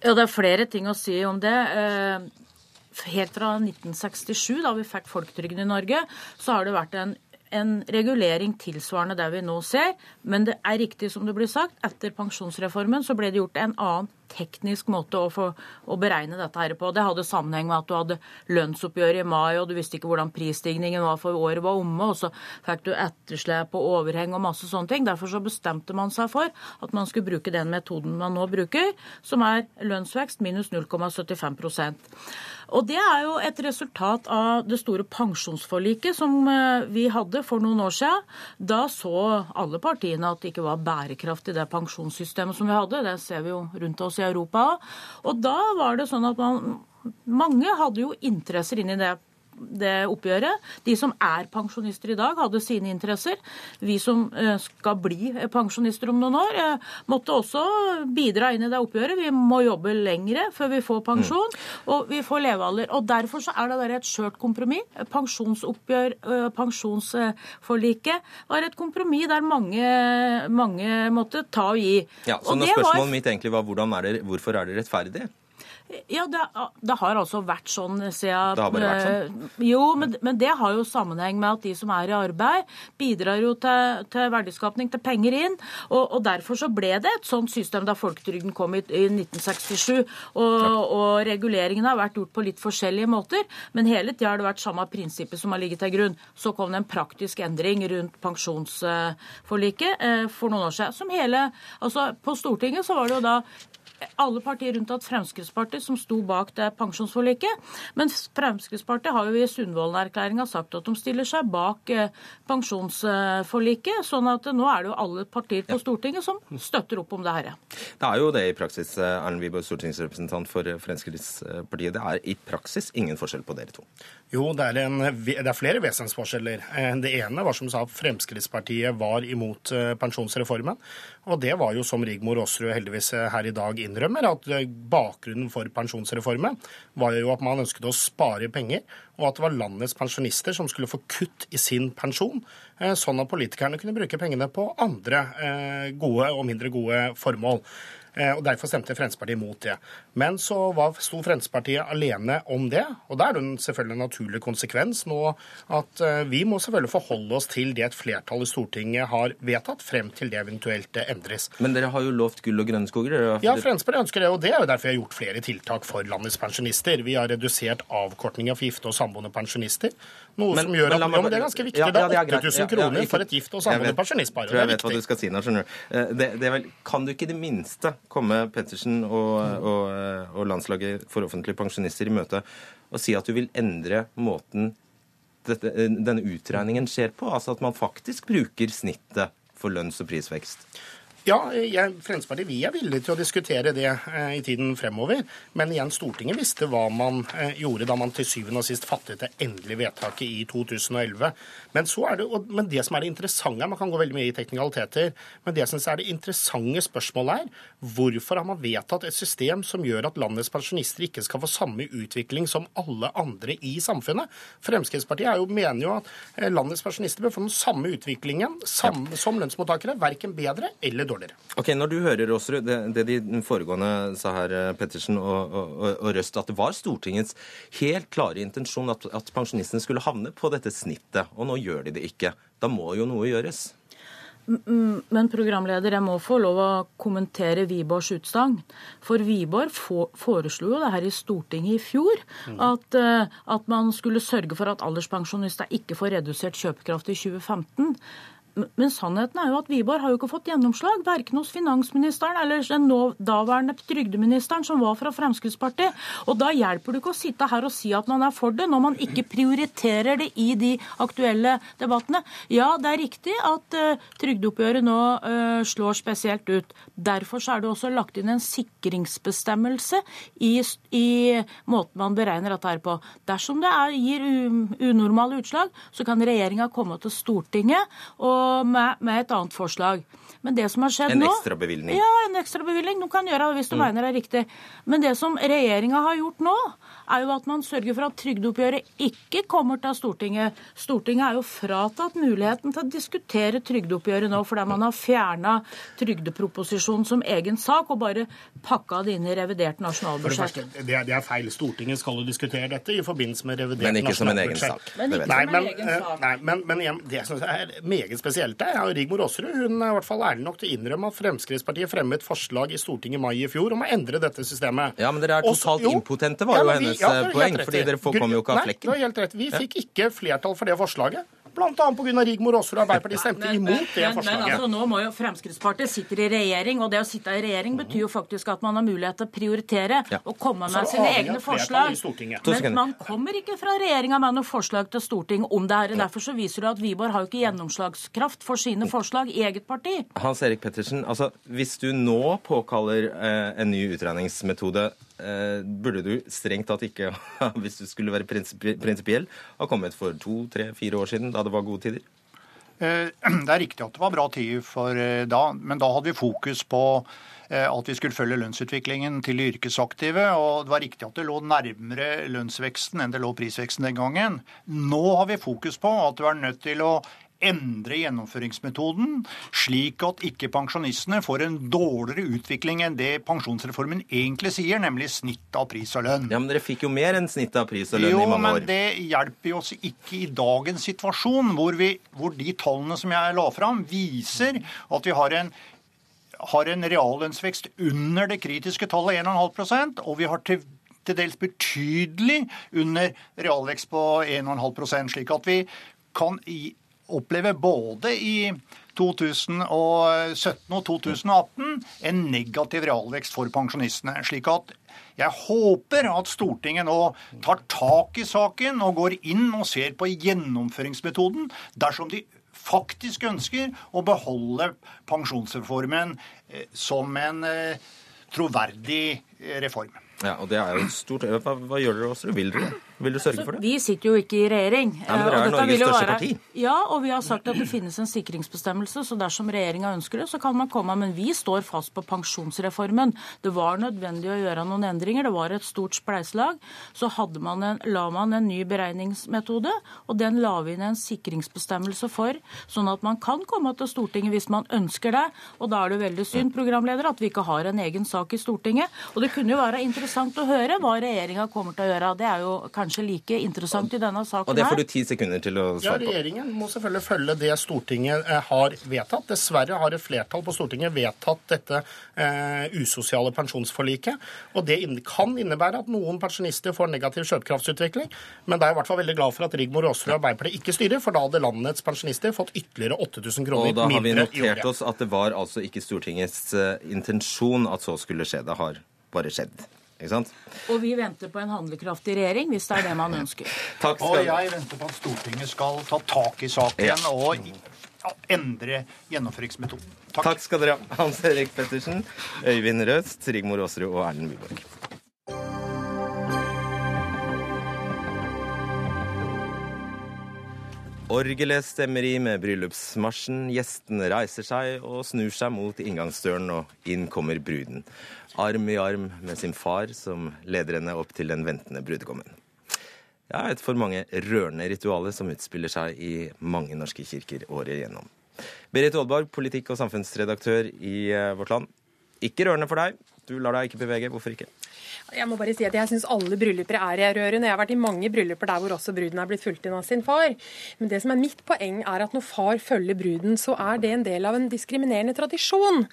Ja, det er flere ting å si om det. Eh, Helt fra 1967, da vi fikk folketrygden i Norge, så har det vært en, en regulering tilsvarende det vi nå ser. Men det er riktig som det blir sagt, etter pensjonsreformen så ble det gjort en annen teknisk måte å, få, å beregne dette her på. Det hadde sammenheng med at du hadde lønnsoppgjør i mai, og du visste ikke hvordan prisstigningen var for året var omme, og så fikk du etterslep og overheng og masse sånne ting. Derfor så bestemte man seg for at man skulle bruke den metoden man nå bruker, som er lønnsvekst minus 0,75% og Det er jo et resultat av det store pensjonsforliket som eh, vi hadde for noen år siden. Da så alle partiene at det ikke var bærekraft i det pensjonssystemet som vi hadde. Det ser vi jo rundt oss i Europa. Og da var det sånn at man, mange hadde jo interesser inn i det det oppgjøret. De som er pensjonister i dag, hadde sine interesser. Vi som eh, skal bli pensjonister om noen år, eh, måtte også bidra inn i det oppgjøret. Vi må jobbe lengre før vi får pensjon, og vi får levealder. Og Derfor så er det der et skjørt kompromiss. Pensjonsoppgjør, eh, pensjonsforliket var et kompromiss der mange, mange måtte ta og gi. Ja, så Og når det var- spørsmålet mitt egentlig var er det, hvorfor er det rettferdig? Ja, det, det har altså vært sånn siden Det har bare vært sånn? eh, Jo, men, men det har jo sammenheng med at de som er i arbeid, bidrar jo til, til verdiskapning, til penger inn. Og, og derfor så ble det et sånt system da folketrygden kom i, i 1967. Og, og reguleringen har vært gjort på litt forskjellige måter, men hele tida har det vært samme prinsippet som har ligget til grunn. Så kom det en praktisk endring rundt pensjonsforliket eh, for noen år siden. Som hele Altså, på Stortinget så var det jo da alle partier unntatt Fremskrittspartiet Fremskrittspartiet som sto bak det pensjonsforliket. Men Fremskrittspartiet har jo i Sundvolden-erklæringa sagt at de stiller seg bak eh, pensjonsforliket. sånn at nå er det jo alle partier på Stortinget som støtter opp om det her. Det er jo det i praksis, eh, Erlend Wiborg, stortingsrepresentant for Fremskrittspartiet. Det er i praksis ingen forskjell på dere to. Jo, det er, en, det er flere vesensforskjeller. Eh, det ene var som sa at Fremskrittspartiet var imot eh, pensjonsreformen. Og det var jo, som Rigmor Aasrud heldigvis her i dag innrømmer, at bakgrunnen for pensjonsreformen var jo at man ønsket å spare penger, og at det var landets pensjonister som skulle få kutt i sin pensjon, sånn at politikerne kunne bruke pengene på andre gode og mindre gode formål. Eh, og Derfor stemte Fremskrittspartiet mot det. Men så var, sto Fremskrittspartiet alene om det. Og da er det selvfølgelig en naturlig konsekvens nå at eh, vi må selvfølgelig forholde oss til det et flertall i Stortinget har vedtatt, frem til det eventuelt eh, endres. Men dere har jo lovt gull og grønne skoger? Ja, Fremskrittspartiet ønsker det. Og det er jo derfor vi har gjort flere tiltak for landets pensjonister. Vi har redusert avkortninga for gifte og samboende pensjonister. Noe men, som gjør at, ja, men Det er ganske viktig. Ja, det er 8000 kroner for et gift og samboende pensjonistpar. Jeg vet hva du skal si nå, skjønner du. Vel, kan du ikke i det minste komme Pettersen og, og, og, landslaget for offentlige pensjonister i møte og si at du vil endre måten dette, denne utregningen skjer på? Altså at man faktisk bruker snittet for lønns- og prisvekst? Ja, jeg, Fremskrittspartiet vi er villige til å diskutere det eh, i tiden fremover. Men igjen, Stortinget visste hva man eh, gjorde da man til syvende og sist fattet det endelige vedtaket i 2011. Men, det, og, men det som er det interessante, man kan gå veldig mye i teknikaliteter, men det som er det interessante spørsmålet er hvorfor har man vedtatt et system som gjør at landets pensjonister ikke skal få samme utvikling som alle andre i samfunnet? Fremskrittspartiet jo, mener jo at eh, landets pensjonister bør få den samme utviklingen samme, som lønnsmottakere, verken bedre eller dårligere. Ok, Når du hører Aasrud, det, det de foregående sa her, eh, Pettersen og, og, og, Røst, at det var Stortingets helt klare intensjon at, at pensjonistene skulle havne på dette snittet, og nå gjør de det ikke. Da må jo noe gjøres. Men programleder, jeg må få lov å kommentere Wiborgs utsagn. For Wiborg foreslo jo det her i Stortinget i fjor, mm. at, eh, at man skulle sørge for at alderspensjonister ikke får redusert kjøpekraft i 2015. Men sannheten er jo at Wiborg har jo ikke fått gjennomslag, verken hos finansministeren eller den daværende trygdeministeren, som var fra Fremskrittspartiet. Og da hjelper det ikke å sitte her og si at man er for det, når man ikke prioriterer det i de aktuelle debattene. Ja, det er riktig at uh, trygdeoppgjøret nå uh, slår spesielt ut. Derfor er det også lagt inn en sikringsbestemmelse i, i måten man beregner dette her på. Dersom det er, gir unormale utslag, så kan regjeringa komme til Stortinget. og med, med, et annet forslag. Men det som har skjedd en nå... En ekstrabevilgning? Ja, en ekstrabevilgning. Du kan gjøre det hvis du mm. mener det er riktig. Men det som regjeringa har gjort nå, er jo at man sørger for at trygdeoppgjøret ikke kommer til Stortinget. Stortinget er jo fratatt muligheten til å diskutere trygdeoppgjøret nå, fordi man har fjerna trygdeproposisjonen som egen sak og bare pakka det inn i revidert nasjonalbudsjett. Det, det, er, det, er, feil. Stortinget skal jo diskutere dette i forbindelse med revidert nasjonalbudsjett. Men ikke som en egen sak. Men ikke nei, som en egen sak. Nei, men, men igjen, det som er meget spesielt der, er Rigmor Aasrud hun er i hvert fall ærlig nok til å innrømme at Fremskrittspartiet fremmet forslag i Stortinget i mai i fjor om å endre dette systemet. Ja, men dere er totalt Også, impotente, var jo hennes poeng. fordi dere kommer jo ikke av flekken. Nei, du har helt rett. Vi fikk ikke flertall for det forslaget. Bl.a. pga. Rigmor Aasrud og Arbeiderpartiet stemte men, imot det men, forslaget. Men altså, nå må jo Fremskrittspartiet sitter i regjering, og det å sitte i regjering betyr jo faktisk at man har mulighet til å prioritere ja. og komme med sine egne forslag. Men man kommer ikke fra regjeringa med noe forslag til Stortinget om det her. Derfor så viser det at Wiborg har jo ikke gjennomslagskraft for sine forslag i eget parti. Hans Erik Pettersen, altså, hvis du nå påkaller eh, en ny utregningsmetode Eh, burde du strengt tatt ikke, hvis du skulle være prinsipiell, ha kommet for to, tre, fire år siden, da det var gode tider? Eh, det er riktig at det var bra tid for eh, da, men da hadde vi fokus på at vi skulle følge lønnsutviklingen til de yrkesaktive. Og det var riktig at det lå nærmere lønnsveksten enn det lå prisveksten den gangen. Nå har vi fokus på at du er nødt til å endre gjennomføringsmetoden, slik at ikke pensjonistene får en dårligere utvikling enn det pensjonsreformen egentlig sier, nemlig snitt av pris og lønn. Ja, Men dere fikk jo mer enn snitt av pris og lønn jo, i mange år. Jo, men det hjelper oss ikke i dagens situasjon, hvor, vi, hvor de tallene som jeg la fram, viser at vi har en har en reallønnsvekst under det kritiske tallet 1,5% og vi har til til dels betydelig under realvekst på 1,5% slik at vi kan opplever både i 2017 og 2018 en negativ realvekst for pensjonistene. slik at jeg håper at Stortinget nå tar tak i saken og går inn og ser på gjennomføringsmetoden dersom de faktisk ønsker å beholde pensjonsreformen eh, som en eh, troverdig eh, reform. Ja, og det er jo stort Hva, hva gjør dere også? Vil dere Vil du sørge for det? Vi sitter jo ikke i regjering. Nei, men dere er Norges største være- parti. Ja, og vi har sagt at det finnes en sikringsbestemmelse, så dersom regjeringa ønsker det, så kan man komme. Men vi står fast på pensjonsreformen. Det var nødvendig å gjøre noen endringer. Det var et stort spleiselag. Så man en, la man en ny beregningsmetode, og den la vi inn en sikringsbestemmelse for, sånn at man kan komme til Stortinget hvis man ønsker det. Og da er det veldig synd, programleder, at vi ikke har en egen sak i Stortinget. Og det kunne jo være interessant å høre hva regjeringa kommer til å gjøre. Det er jo kanskje like interessant i denne saken Og det får du ti sekunder til å svare på. Ja, Regjeringen må selvfølgelig følge det Stortinget eh, har vedtatt. Dessverre har et flertall på Stortinget vedtatt dette eh, usosiale pensjonsforliket. Og det kan innebære at noen pensjonister får negativ kjøpekraftsutvikling. Men da er jeg i hvert fall veldig glad for at Rigmor Aasrud og Arbeiderpartiet ikke styrer, for da hadde landets pensjonister fått ytterligere 8000 kroner Og da har vi notert oss at det var altså ikke Stortingets eh, intensjon at så skulle skje. Det har bare skjedd. Ikke sant? Og vi venter på en handlekraftig regjering, hvis det er det man ønsker. Takk Og jeg venter på at Stortinget skal ta tak i saken Ja. og endre gjennomføringsmetoden. Takk. Takk skal dere ha. Hans Erik Pettersen, Øyvind Røst, Rigmor Aasrud og Erlend Wiborg. Orgelet stemmer i med bryllupsmarsjen. Gjestene reiser seg og snur seg mot inngangsdøren, og inn kommer bruden. Arm i arm med sin far, som leder henne opp til den ventende brudgommen. Ja, et for mange rørende ritualer som utspiller seg i mange norske kirker året igjennom. Berit Aalborg, politikk- og samfunnsredaktør i eh, Vårt Land. Ikke rørende for deg. Du lar deg ikke bevege. Hvorfor ikke? Jeg må bare si at jeg syns alle brylluper er rørende. Jeg har vært i mange brylluper der hvor også bruden er blitt fulgt inn av sin far. Men det som er mitt poeng, er at når far følger bruden, så er det en del av en diskriminerende tradisjon.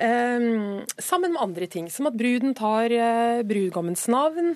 Ehm, sammen med andre ting, som at bruden tar eh, brudgommens navn.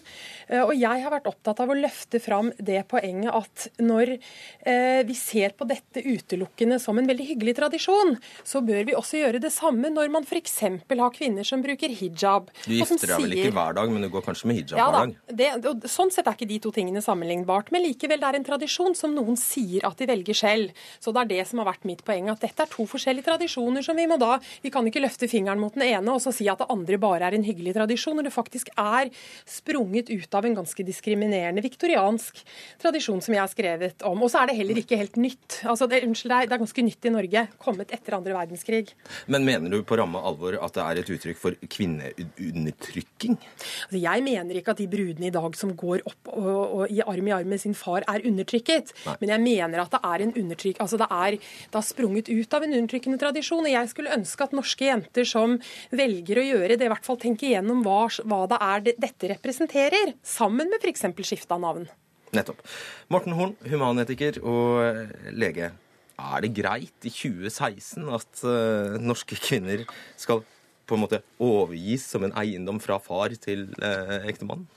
Eh, og jeg har vært opptatt av å løfte fram det poenget at når eh, vi ser på dette utelukkende som en veldig hyggelig tradisjon, så bør vi også gjøre det samme når man f.eks. har kvinner som bruker hijab. Du gifter deg vel ikke hver dag, men du går kanskje med hijab ja, hver dag? Det, og sånn sett er ikke de to tingene sammenlignbart. Men likevel, det er en tradisjon som noen sier at de velger selv. Så det er det som har vært mitt poeng. At dette er to forskjellige tradisjoner som vi må da Vi kan ikke løfte fingeren mot den ene og så si at det andre bare er en hyggelig tradisjon, når det faktisk er sprunget ut av en ganske diskriminerende viktoriansk tradisjon som jeg har skrevet om. Og så er det heller ikke helt nytt. Altså, det, unnskyld, er, det er ganske nytt i Norge. Kommet etter andre verdenskrig. Men mener du på ramme alvor at det er et uttrykk for kvinneundertrykking? Altså, jeg mener ikke at de brudene i dag som går opp og, og i arm i arm med sin far, er undertrykket. Nei. Men jeg mener at det er en undertrykk, altså det er, det har sprunget ut av en undertrykkende tradisjon. Og jeg skulle ønske at norske jenter som velger å gjøre det, i hvert fall tenke igjennom hva, hva det er det, dette representerer, sammen med f.eks. skifte av navn. Nettopp. Morten Horn, humanetiker og eh, lege. Er det greit i 2016 at uh, norske kvinner skal på en måte overgis som en eiendom fra far til uh, ektemannen?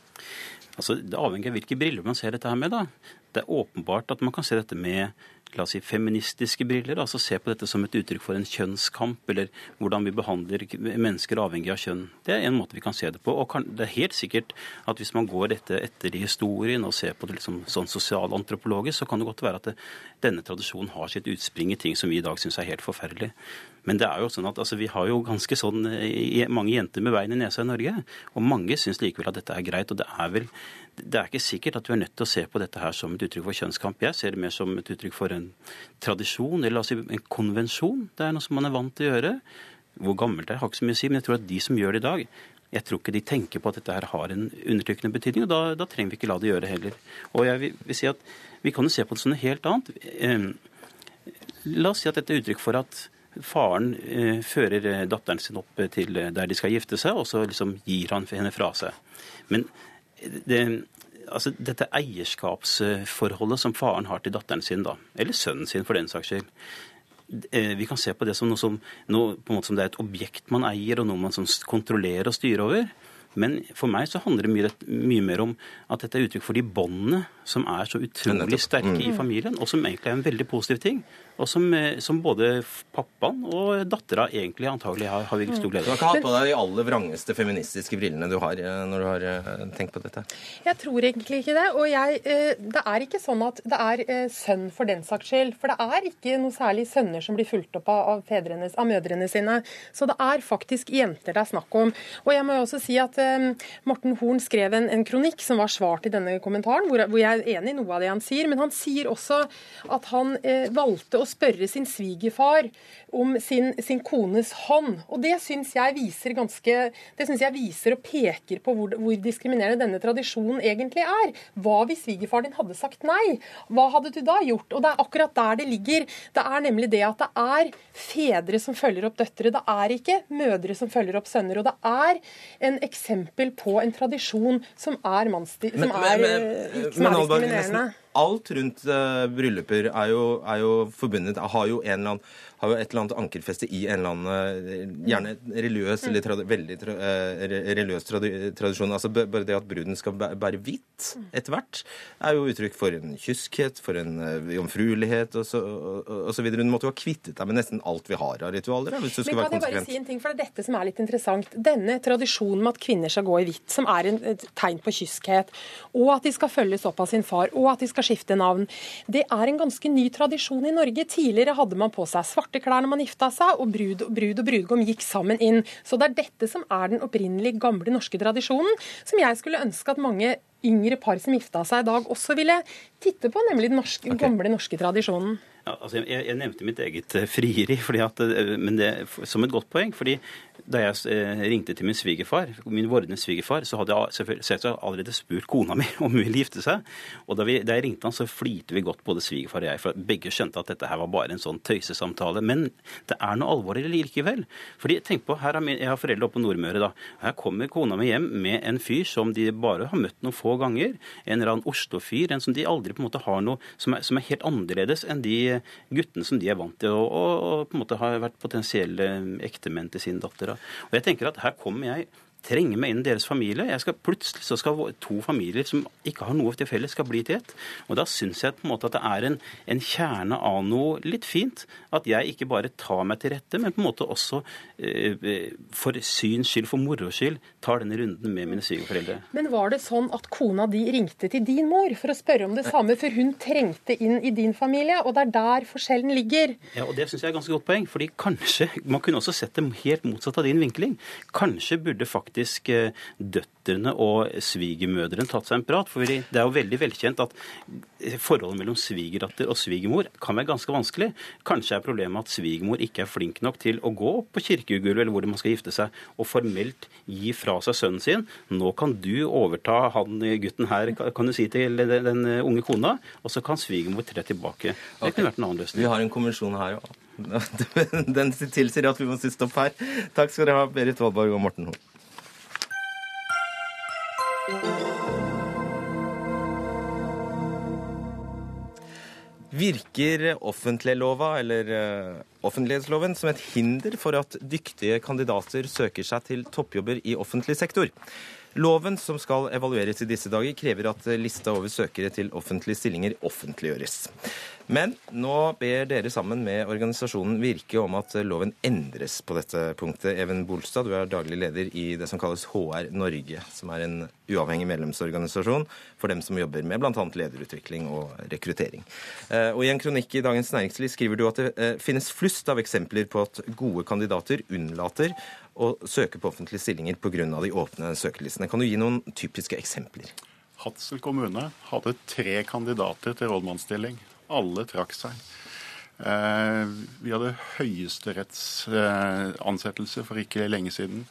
Altså, Det avhenger av hvilke briller man ser dette her med. da. Det er åpenbart at man kan se dette med la oss si, feministiske briller. altså Se på dette som et uttrykk for en kjønnskamp, eller hvordan vi behandler mennesker avhengig av kjønn. Det er en måte vi kan se det på. og kan, Det er helt sikkert at hvis man går dette etter i historien og ser på det liksom sånn sosialantropologisk, så kan det godt være at det, denne tradisjonen har sitt utspring i ting som vi i dag syns er helt forferdelig. Men det er jo sånn at altså, vi har jo ganske sånn eh, mange jenter med bein i nesa i Norge. Og mange syns likevel at dette er greit. Og det er vel det er ikke sikkert at du er nødt til å se på dette her som et uttrykk for kjønnskamp. Jeg ser det mer som et uttrykk for en tradisjon, eller altså en konvensjon. Det er noe som man er vant til å gjøre. Hvor gammelt det er, har ikke så mye å si, men jeg tror at de som gjør det i dag, jeg tror ikke de tenker på at dette her har en undertrykkende betydning, og da, da trenger vi ikke la det gjøre heller. Og jeg vil, vil si at vi kan jo se på det som noe helt annet. Eh, La oss si at dette er uttrykk for at faren eh, fører eh, datteren sin opp til eh, der de skal gifte seg, og så liksom gir han henne fra seg. Men det, altså, dette eierskapsforholdet som faren har til datteren sin, da, eller sønnen sin for den saks skyld, eh, vi kan se på det som noe som, noe, som det er et objekt man eier, og noe man som kontrollerer og styrer over. Men for meg så handler det mye, mye mer om at dette er uttrykk for de båndene som er så utrolig sterke i Mm. familien, og som egentlig er en veldig positiv ting. Og som, eh, som både pappaen og dattera egentlig antagelig har, har virkelig stor Du har ikke hatt på deg de aller vrangeste feministiske brillene du har eh, når du har eh, tenkt på dette? Jeg tror egentlig ikke det. Og jeg, det er ikke sånn at det er sønn for den saks skyld. For det er ikke noe særlig sønner som blir fulgt opp av, av, fedrenes, av mødrene sine. Så det er faktisk jenter det er snakk om. Og jeg må jo også si at Morten Horn skrev en, en kronikk som var svar til denne kommentaren, hvor, hvor jeg er enig i noe av det han sier. Men han sier også at han eh, valgte å spørre sin svigerfar om sin, sin kones hånd. Og det syns jeg viser ganske Det synes jeg viser og peker på hvor, hvor diskriminerende denne tradisjonen egentlig er. Hva hvis svigerfar din hadde sagt nei? Hva hadde du da gjort? Og det er akkurat der det ligger. Det er nemlig det at det er fedre som følger opp døtre. Det er ikke mødre som følger opp sønner. Og det er en eksempel på en tradisjon som er, mannsdi, som er, men, men er Alvar, diskriminerende. Alt rundt uh, brylluper er jo, er jo forbundet Har jo, en eller annen, har jo et eller annet ankerfeste i en eller annen uh, Gjerne religiøs eller tradi veldig tra uh, religiøs trad tradisjon. Altså Bare det at bruden skal bæ- bære hvitt etter hvert, er jo uttrykk for en kyskhet, for en jomfruelighet osv. Hun måtte jo ha kvittet deg med nesten alt vi har av ritualer. da, hvis du Men kan jeg bare si en ting, for det er dette som er litt interessant. Denne tradisjonen med at kvinner skal gå i hvitt, som er en, et tegn på kyskhet, og at de skal følges opp av sin far, og at de skal skifte navn, det er en ganske ny tradisjon i Norge. Tidligere hadde man på seg svarte klær når man gifta seg, og brud, brud og brudgom gikk sammen inn. Så det er dette som er den opprinnelige gamle norske tradisjonen, som jeg skulle ønske at mange yngre par som gifta seg i dag, også ville titte på, nemlig den norske, gamle norske tradisjonen. Altså jeg, jeg nevnte mitt eget eh, frieri, at, eh, men det, som et godt poeng. fordi da jeg eh, ringte til min svigerfar, min vordende svigerfar, så hadde jeg selvfølgelig allerede spurt kona mi om hun ville gifte seg. Og da, vi, da jeg ringte han, så flirte vi godt, både svigerfar og jeg, for begge skjønte at dette her var bare en sånn tøysesamtale. Men det er noe alvorlig likevel. Fordi tenk på, her har min, Jeg har foreldre oppe på Nordmøre. da. Her kommer kona mi hjem med en fyr som de bare har møtt noen få ganger. En eller annen Oslo-fyr, en som de aldri på en måte har noe som er, som er helt annerledes enn de guttene som de er vant til, og, og, og på en måte har vært potensielle ektemenn til sin datter. Og jeg tenker at her kommer jeg trenger meg inn i deres familie. Jeg skal, plutselig så skal to familier som ikke har noe til felles, skal bli til ett. Og da syns jeg på en måte at det er en, en kjerne av noe litt fint. At jeg ikke bare tar meg til rette, men på en måte også eh, for syns skyld, for moro skyld, tar denne runden med mine svigerforeldre. Men var det sånn at kona di ringte til din mor for å spørre om det samme, for hun trengte inn i din familie, og det er der forskjellen ligger? Ja, og Det syns jeg er ganske godt poeng. fordi kanskje, Man kunne også sett det helt motsatt av din vinkling. Kanskje burde faktisk eh, døtrene og svigermødrene tatt seg en prat. for Det er jo veldig velkjent at forholdet mellom svigerdatter og svigermor kan være ganske vanskelig. Kanskje er problemet at svigermor ikke er flink nok til å gå opp på kirkegulvet eller hvor man skal gifte seg, og formelt gi fra seg sønnen sin. Nå kan du overta han gutten her, kan du si til den, unge kona, og så kan svigermor tre tilbake. Det kunne vært en annen løsning. Vi har en konvensjon her òg. Den tilsier at vi må si stopp her. Takk skal dere ha, Berit Valborg og Morten Horn. Virker offentliglova, eller eh, offentlighetsloven som et hinder for at dyktige kandidater søker seg til toppjobber i offentlig sektor? Loven som skal evalueres i disse dager, krever at lista over søkere til offentlige stillinger offentliggjøres. Men nå ber dere sammen med organisasjonen Virke om at loven endres på dette punktet. Even Bolstad, du er daglig leder i det som kalles HR Norge, som er en uavhengig medlemsorganisasjon for dem som jobber med bl.a. lederutvikling og rekruttering. Eh, Og I en kronikk i Dagens Næringsliv skriver du at det eh, finnes flust av eksempler på at gode kandidater unnlater å søke på offentlige stillinger pga. de åpne søkelistene. Kan du gi noen typiske eksempler? Hadsel kommune hadde tre kandidater til rådmannsstilling. Alle trakk seg. Eh, vi hadde høyesterettsansettelse for ikke lenge siden.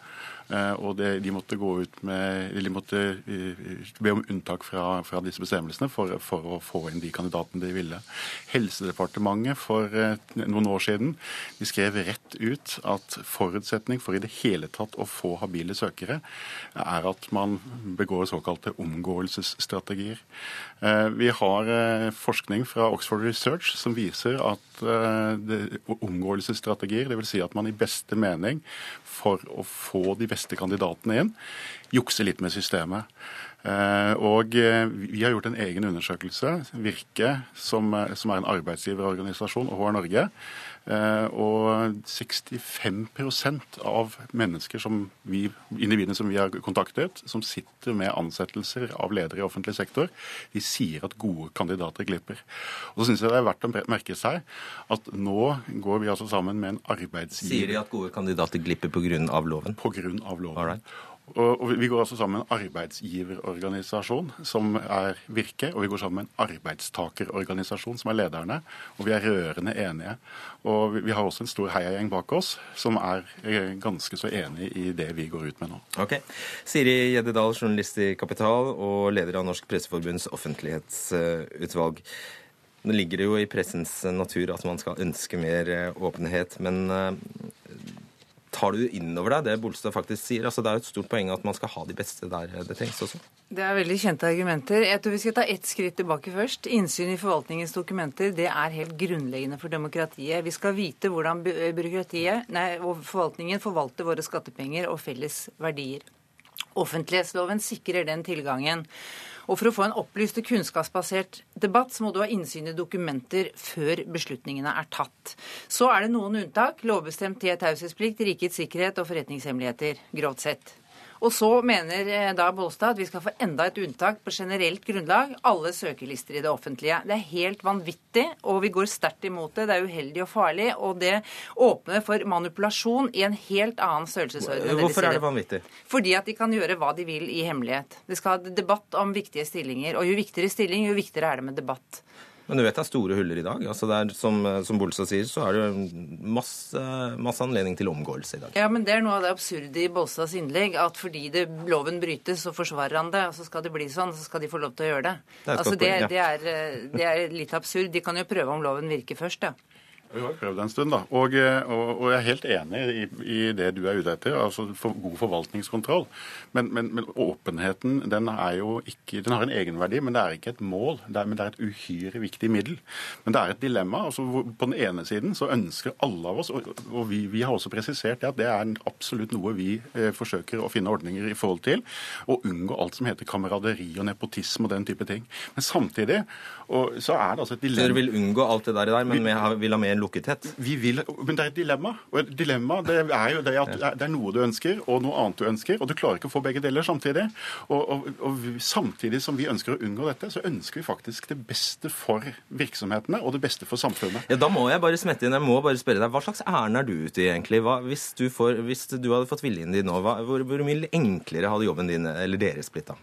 Eh, og det, de måtte gå ut med, de måtte eh, be om unntak fra, fra disse bestemmelsene for, for, å få inn de kandidatene de ville. Helsedepartementet for eh, noen år siden de skrev rett ut at forutsetning for i det hele tatt å få habile søkere er at man begår såkalte omgåelsesstrategier. Vi har forskning fra Oxford Research som viser at omgåelsesstrategier, dvs. Si at man i beste mening for å få de beste kandidatene inn, jukse litt med systemet. Eh, og vi har gjort en egen undersøkelse, Virke, som, som er en arbeidsgiverorganisasjon, og HR Norge. Og 65% av mennesker som vi, individene som vi har kontaktet, som sitter med ansettelser av ledere i offentlig sektor, de sier at gode kandidater glipper. Og så syns jeg det er verdt å merke seg at nå går vi altså sammen med en arbeidsgiver Sier de at gode kandidater glipper pga. loven? Pga. loven. Alright. Og Vi går altså sammen med en arbeidsgiverorganisasjon, som er Virke, og vi går sammen med en arbeidstakerorganisasjon, som er lederne. Og vi er rørende enige. Og vi har også en stor heiagjeng bak oss, som er eh, ganske så enig i det vi går ut med nå. Ok. Siri Gjeddedal, journalist i Kapital og leder av Norsk Presseforbunds offentlighetsutvalg. Nå ligger det jo i pressens natur at man skal ønske mer eh, åpenhet, men eh, tar du inn over deg det Bolstad faktisk sier? Altså, det er jo et stort poeng at man skal ha de beste der det trengs også. Det er veldig kjente argumenter. Jeg tror vi skal ta ett skritt tilbake først. Innsyn i forvaltningens dokumenter det er helt grunnleggende for demokratiet. Vi skal vite hvordan byråkratiet, nei, og forvaltningen forvalter våre skattepenger og felles verdier. Offentlighetsloven sikrer den tilgangen. Og For å få en opplyst og kunnskapsbasert debatt, så må du ha innsyn i dokumenter før beslutningene er tatt. Så er det noen unntak. Lovbestemt taushetsplikt, rikets sikkerhet og forretningshemmeligheter, grovt sett. Og så mener eh, da Bolstad at vi skal få enda et unntak på generelt grunnlag. Alle søkerlister i det offentlige. Det er helt vanvittig, og vi går sterkt imot det. Det er uheldig og farlig, og det åpner for manipulasjon i en helt annen størrelsesorden. Hvorfor er det vanvittig? Fordi at de kan gjøre hva de vil i hemmelighet. Det skal ha debatt om viktige stillinger, og jo viktigere stilling, jo viktigere er det med debatt. Men du vet det er store huller i dag. Altså er, som, som Bolstad sier, så er det masse, masse, anledning til omgåelse i dag. Ja, men det er noe av det absurde i Bolstads innlegg. At fordi det, loven brytes, så forsvarer han det. Og så skal det bli sånn, så skal de få lov til å gjøre det. Det er, altså, det, det er, det er litt absurd. De kan jo prøve om loven virker først, ja. Vi har prøvd en stund, da. Og, og, og jeg er helt enig i, i, det du er ute etter, altså for god forvaltningskontroll. Men, men, men, åpenheten den, er jo ikke, den har en egenverdi, men det er ikke et mål. Det er, men det er et uhyre viktig middel. Men det er et dilemma. altså På den ene siden så ønsker alle av oss, og, og vi, vi, har også presisert at det er absolutt noe vi eh, forsøker å finne ordninger i forhold til, å unngå alt som heter kameraderi og nepotisme og den type ting. Men samtidig og, så er det altså et dilemma. Så dere vil unngå alt det der, men vi, vil ha mer lukkethet? Vi vil, men det er et dilemma. Og et dilemma det er jo det at det er noe du ønsker, og noe annet du ønsker. Og du klarer ikke å få begge deler samtidig. Og, og, og samtidig som vi ønsker å unngå dette, så ønsker vi faktisk det beste for virksomhetene og det beste for samfunnet. Ja, Da må jeg bare smette inn. Jeg må bare spørre deg, Hva slags ærend er du ute i, egentlig? Hva, hvis, du får, hvis, du hadde fått viljen din nå, hva, hvor, hvor mye enklere hadde jobben din eller deres blitt da?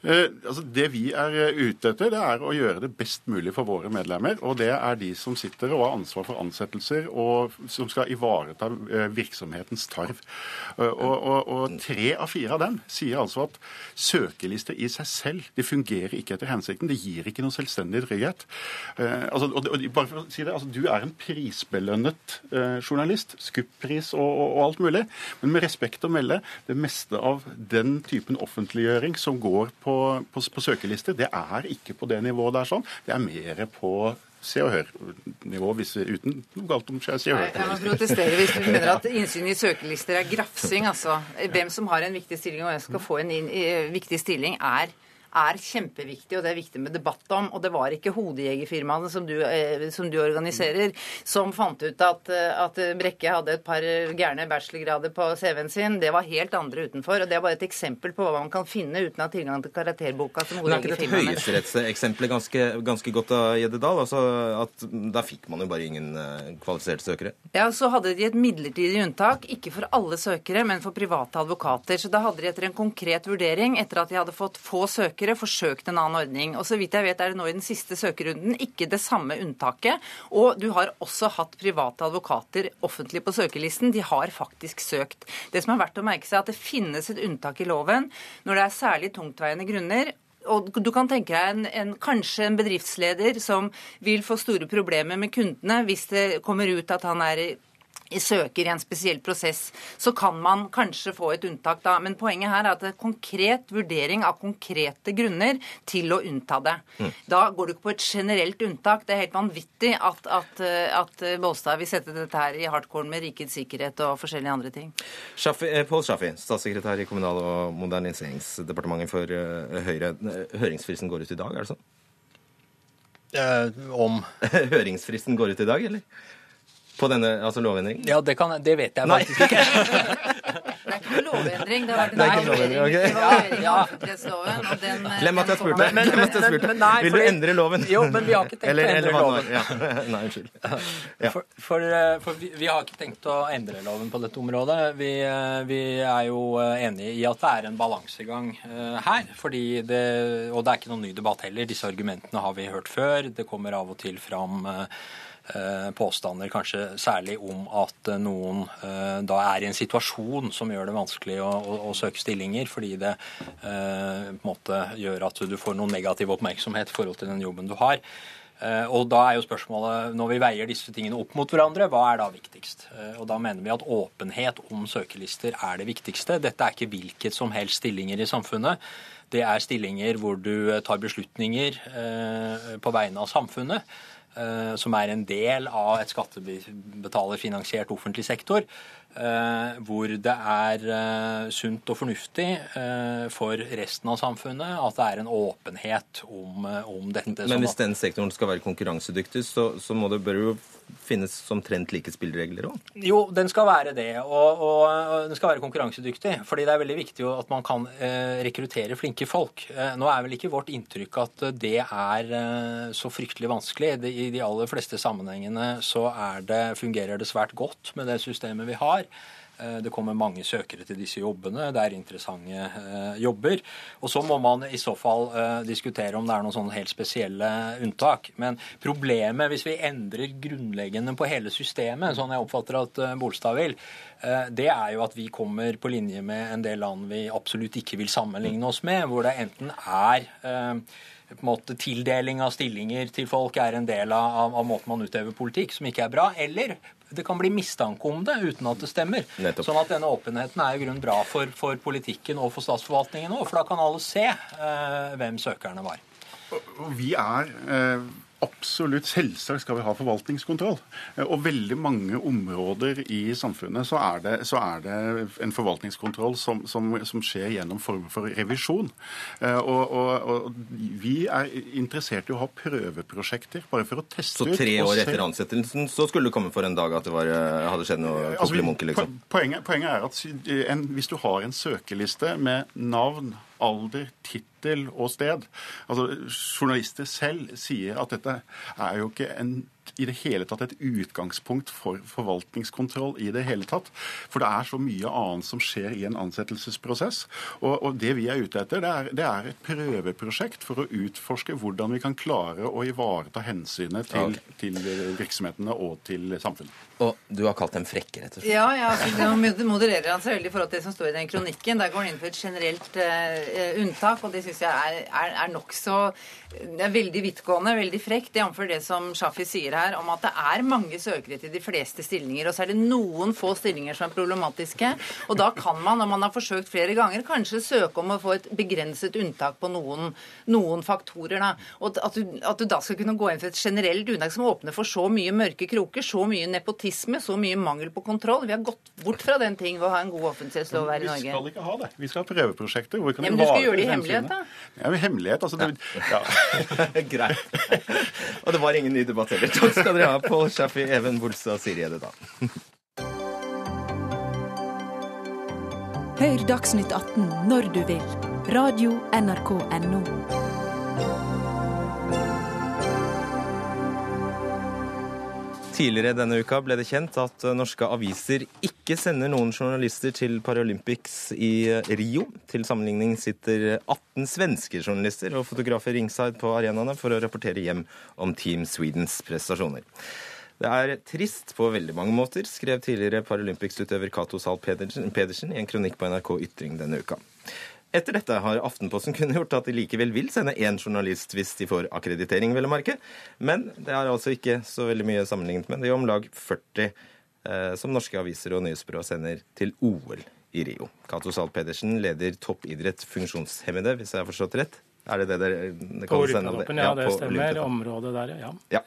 Eh, altså det vi er eh, ute etter, det er å gjøre det best mulig for våre medlemmer. Og det er de som sitter og har ansvar for ansettelser, og som skal ivareta eh, virksomhetens tarv. Og, og, og, tre av fire av dem sier altså at søkelister i seg selv de fungerer ikke etter hensikten. Det gir ikke noe selvstendig trygghet. Altså, og, bare for å si det, altså, Du er en prisbelønnet journalist. Skuppris og, alt mulig. Men med respekt å melde, det meste av den typen offentliggjøring som går på på, på, på søkelister, det er ikke på det nivået der sånn. Det er mer på Se og Hør-nivå, uten noe galt om Se og Hør. Jeg må protestere hvis du mener at innsyn i søkelister er grafsing. altså. Hvem som har en viktig stilling og hvem som skal få en inn, viktig stilling, er er kjempeviktig, og det er viktig med debatt om. Og det var ikke hodejegerfirmaene som, eh, som, du organiserer, som fant ut at, eh, at, Brekke hadde et par gærne bachelorgrader på CV-en sin. Det var helt andre utenfor. og Det er bare et eksempel på hva man kan finne uten å ha tilgang til karakterboka som hodejegerfirmaene. Men er ikke dette høyesterettseksempelet ganske, ganske godt av Gjeddedal? Altså at da fikk man jo bare ingen eh, kvalifiserte søkere? Ja, så hadde de et midlertidig unntak, ikke for alle søkere, men for private advokater. Så da hadde de etter en konkret vurdering, etter at de hadde fått få søkere, søkere forsøkt en annen ordning. Og så vidt jeg vet er det nå i den siste søkerunden ikke det samme unntaket. Og du har også hatt private advokater offentlig på søkerlisten. De har faktisk søkt. Det som er verdt å merke seg, er at det finnes et unntak i loven når det er særlig tungtveiende grunner. Og du kan tenke deg en, en, kanskje en bedriftsleder som vil få store problemer med kundene hvis det kommer ut at han er søker i en spesiell prosess, så kan man kanskje få et unntak da. Men poenget her er at det er konkret vurdering av konkrete grunner til å unnta det. Mm. Da går du ikke på et generelt unntak. Det er helt vanvittig at, at, at Båstad vil sette dette her i hardcore med rikets sikkerhet og forskjellige andre ting. Shaffi, eh, Pål Sjaffi, statssekretær i Kommunal- og moderniseringsdepartementet for uh, Høyre. Høringsfristen går ut i dag, er det sånn? Eh, om Høringsfristen går ut i dag, eller? På denne altså lovendringen? Ja, det, kan, det vet jeg faktisk ikke. det er ikke noe lovendring. Det har vært en evaluering okay. av offentlighetsloven. og den... Eh, Glem at jeg spurte. Men, men, men, jeg spurte. Nei, Vil du endre loven? Jo, men vi har ikke tenkt eller, å endre loven. Ja. Nei, unnskyld. Ja. For, for, eh, for vi, vi, har ikke tenkt å endre loven på dette området. Vi, eh, vi er jo enige i at det er en balansegang her. Fordi det, og det er ikke noen ny debatt heller. Disse argumentene har vi hørt før. Det kommer av og til fram Eh, påstander, kanskje særlig om at eh, noen eh, da er i en situasjon som gjør det vanskelig å, å, å søke stillinger, fordi det på en måte gjør at du får noen negativ oppmerksomhet i forhold til den jobben du har. Og da er jo spørsmålet, når vi veier disse tingene opp mot hverandre, hva er da viktigst? Og da mener vi at åpenhet om søkelister er det viktigste. Dette er ikke hvilket som helst stillinger i samfunnet. Det er stillinger hvor du tar beslutninger på vegne av samfunnet. Eh, som er en del av et skattebetalerfinansiert offentlig sektor. Eh, hvor det er eh, sunt og fornuftig for resten av samfunnet at det er en åpenhet om, om dette. Men hvis den sektoren skal være konkurransedyktig, så, så må det bør jo finnes omtrent like spilleregler òg? Jo, den skal være det. Og, og, den skal være konkurransedyktig. fordi det er veldig viktig at man kan eh, rekruttere flinke folk. Eh, nå er vel ikke vårt inntrykk at det er eh, så fryktelig vanskelig. I de aller fleste sammenhengene så det, fungerer det svært godt med det systemet vi har. Eh, det kommer mange søkere til disse jobbene. Det er interessante eh, jobber. Og så må man i så fall eh, diskutere om det er noen sånne helt spesielle unntak. Men problemet hvis vi endrer grunnleggende på hele systemet, sånn jeg oppfatter at Bolstad vil, det er jo at vi kommer på linje med en del land vi absolutt ikke vil sammenligne oss med, hvor det enten er på en måte tildeling av stillinger til folk er en del av, av, måten man utøver politikk, som ikke er bra. Eller det kan bli mistanke om det uten at det stemmer. Nettopp. Sånn at denne åpenheten er i grunn bra for, for politikken og for statsforvaltningen òg, for da kan alle se eh, hvem søkerne var. Vi er eh Absolutt. Selvsagt skal vi ha forvaltningskontroll. Eh, og veldig mange områder i samfunnet så er det, så er det en forvaltningskontroll som, som, som, skjer gjennom form for revisjon. Eh, og, og, og, vi er interessert i å ha prøveprosjekter bare for å teste ut. Så tre år etter ansettelsen så skulle det komme for en dag at det var, eh, hadde skjedd noe altså, liksom? Poenget, poenget, er at en, hvis du har en søkeliste med navn alder, tittel og sted. Altså, Journalister selv sier at dette er jo ikke en i det hele tatt et utgangspunkt for forvaltningskontroll i det hele tatt. For det er så mye annet som skjer i en ansettelsesprosess. Og, og det vi er ute etter, det er, det er, et prøveprosjekt for å utforske hvordan vi kan klare å ivareta hensynet til, okay. til virksomhetene og til samfunnet. Og du har kalt dem frekke, rett og slett? Ja, ja altså, nå modererer han seg veldig i forhold til det som står i den kronikken. Der går han inn for et generelt uh, unntak, og det syns jeg er, er, er nokså Det er veldig vidtgående, veldig frekt, jf. det som Shafi sier her, om at det er mange søkere til de fleste stillinger, og så er det noen få stillinger som er problematiske. Og da kan man, når man har forsøkt flere ganger, kanskje søke om å få et begrenset unntak på noen, noen faktorer. Da. Og at du, at du da skal kunne gå inn for et generelt unntak som åpner for så mye mørke kroker, så mye nepotisme så mye mangel på kontroll. Vi har gått bort fra den ting ved å ha en god offentlighetslov her i Norge. Vi skal ikke ha det. Vi skal ha prøveprosjekter. Hvor ja, men du skal gjøre det i hemmelighet, da? Ja, hemmelighet. Altså, det, ja. Greit. Og det var ingen ny debatt heller. Takk skal dere ha, Pål Shafi, Even Bolstad og Siri Edda. Hør Dagsnytt 18 når du vil. Radio NRK Radio.nrk.no. Tidligere denne uka ble det kjent at norske aviser ikke sender noen journalister til Paralympics i Rio. Til sammenligning sitter 18 svenske journalister og fotografer ringside på arenaene for å rapportere hjem om Team Swedens prestasjoner. Det er trist på veldig mange måter, skrev tidligere Paralympics-utøver Cato Zahl Pedersen i en kronikk på NRK Ytring denne uka. Etter dette har Aftenposten kunngjort at de likevel vil sende én journalist hvis de får akkreditering, vel å merke. Men det er altså ikke så veldig mye sammenlignet med de om lag 40 eh, som norske aviser og nyhetsbyrå sender til OL i Rio. Cato Zahl Pedersen leder toppidrett funksjonshemmede, hvis jeg har forstått rett. Er det det dere det På? Olympiatoppen, ja, det på stemmer. Området der, ja. Ja,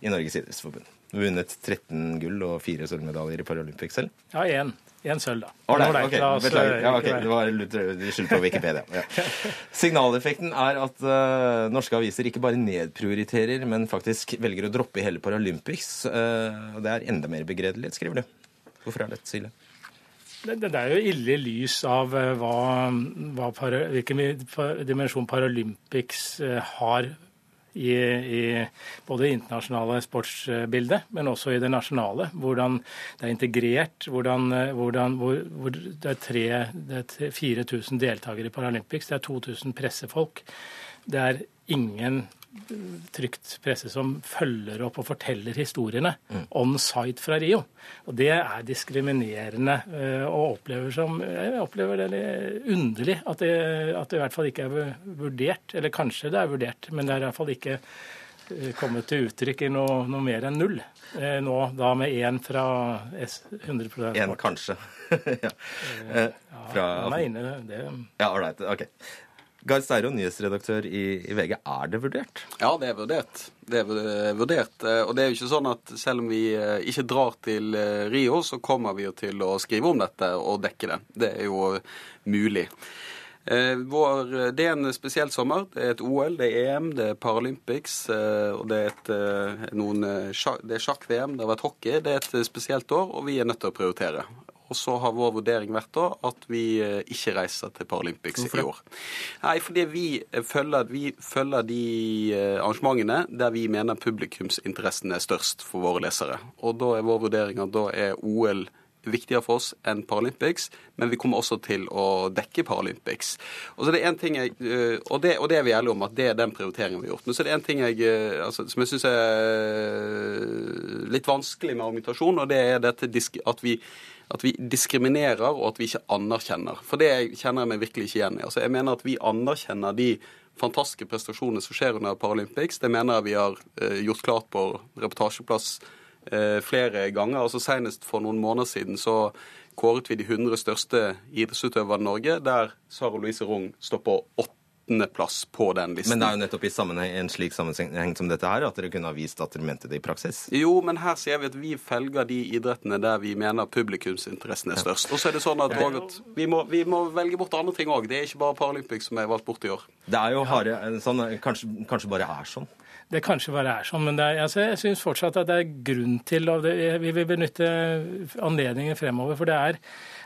i Norges idrettsforbund. Vunnet 13 gull og fire sølvmedaljer i Paralympics selv. Ja, én. Én sølv, da. Oh, nei, okay. beklager. eh, Ja, okay. Det var litt skyld på Wikipedia. Ja. Signaleffekten er at uh, norske aviser ikke bare nedprioriterer, men faktisk velger å droppe hele Paralympics. Uh, det er enda mer begredelig, skriver du. Hvorfor er dette, Silje? Det, det er jo ille i lys av eh, hva, hva para, hvilken dimensjon Paralympics eh, har i, i både det internasjonale sportsbildet, men også i det nasjonale. Hvordan det er integrert, hvordan, hvordan hvor, hvor det er, tre, det er 4000 deltakere i Paralympics, det er 2000 pressefolk. Det er ingen trygt presse som følger opp og forteller historiene on site fra Rio. Og det er diskriminerende eh, og opplever som, jeg opplever det underlig at det, at det i hvert fall ikke er vurdert. Eller kanskje det er vurdert, men det er i hvert fall ikke eh, kommet til uttrykk i noe, noe mer enn null. Eh, Nå da med én fra S 100% En kanskje. ja. Eh, fra, er inne, det Ja, all right. Ok. Gard Steiro, nyhetsredaktør i, VG. Er det vurdert? Ja, det er vurdert. Det er vurdert. Eh, Og det er jo ikke sånn at selv om vi eh, ikke drar til eh, Rio, så kommer vi jo til å skrive om dette og dekke det. Det er jo mulig. Vår, det er en spesiell sommer. Det er et OL, det er EM, det er Paralympics, og det er, er sjakk-VM, det har vært hockey. Det er et spesielt år, og vi er nødt til å prioritere. Og så har vår vurdering vært da at vi eh, ikke reiser til Paralympics Hvorfor i år. Nei, fordi vi eh, følger, vi følger de eh, arrangementene der vi mener publikumsinteressen er størst for våre lesere. Og da er vår vurdering at da er OL viktigere for oss enn Paralympics, men vi kommer også til å dekke Paralympics. Og så er det en ting jeg, og det, og det er vi ærlige om, at det er den prioriteringen vi har gjort. Men så er det en ting jeg, altså, som jeg syns er litt vanskelig med argumentasjon, og det er dette at vi at vi diskriminerer og at vi ikke anerkjenner. For det kjenner jeg meg virkelig ikke igjen i. Altså, jeg mener at vi anerkjenner de fantastiske prestasjonene som skjer under Paralympics. Det mener jeg vi har eh, gjort klart på reportasjeplass eh, flere ganger. Altså Senest for noen måneder siden så kåret vi de 100 største idrettsutøverne i Norge, der Sara Louise Rung står på åttendeplass på den listen. Men det er jo nettopp i sammenheng, en slik sammenheng som dette her at dere kunne ha vist at dere mente det i praksis. Jo, men her ser vi at vi felger de idrettene der vi mener publikumsinteressen er størst. Og så er det sånn at, Ja. også vi, må, vi må velge bort andre ting òg. Det er ikke bare Paralympics som er valgt bort i år. Det er jo harde, sånn, kanskje, kanskje bare er sånn. Det kanskje bare er sånn, men det er, altså, jeg syns fortsatt at det er grunn til og det, Vi vil benytte anledningen fremover. For det er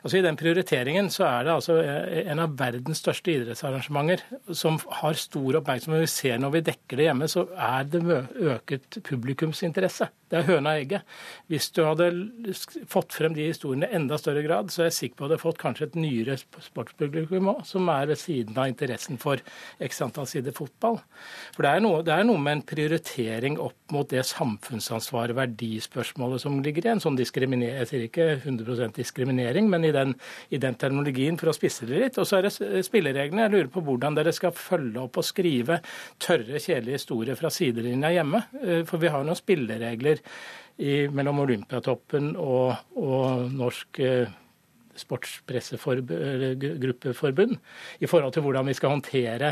altså I den prioriteringen så er det altså en av verdens største idrettsarrangementer som har stor oppmerksomhet. Vi ser når vi dekker det hjemme, så er det øket publikumsinteresse. Det er høna og egget. Hvis du hadde fått frem de historiene i enda større grad, så er jeg sikker på at du hadde fått kanskje et nyere sportspublikum òg, som er ved siden av interessen for x antall sider fotball. For det er, noe, det er noe med en prioritering opp mot det samfunnsansvaret, verdispørsmålet som ligger i en sånn diskriminering. Jeg sier ikke 100% diskriminering, men i den, i den terminologien for å spisse det litt. Og så er det spillereglene. Jeg lurer på hvordan dere skal følge opp og skrive tørre, kjedelige historier fra sidelinja hjemme. Eh, For vi har noen spilleregler i, mellom Olympiatoppen og, og Norsk eh, sportspressegruppeforbund i forhold til hvordan vi skal håndtere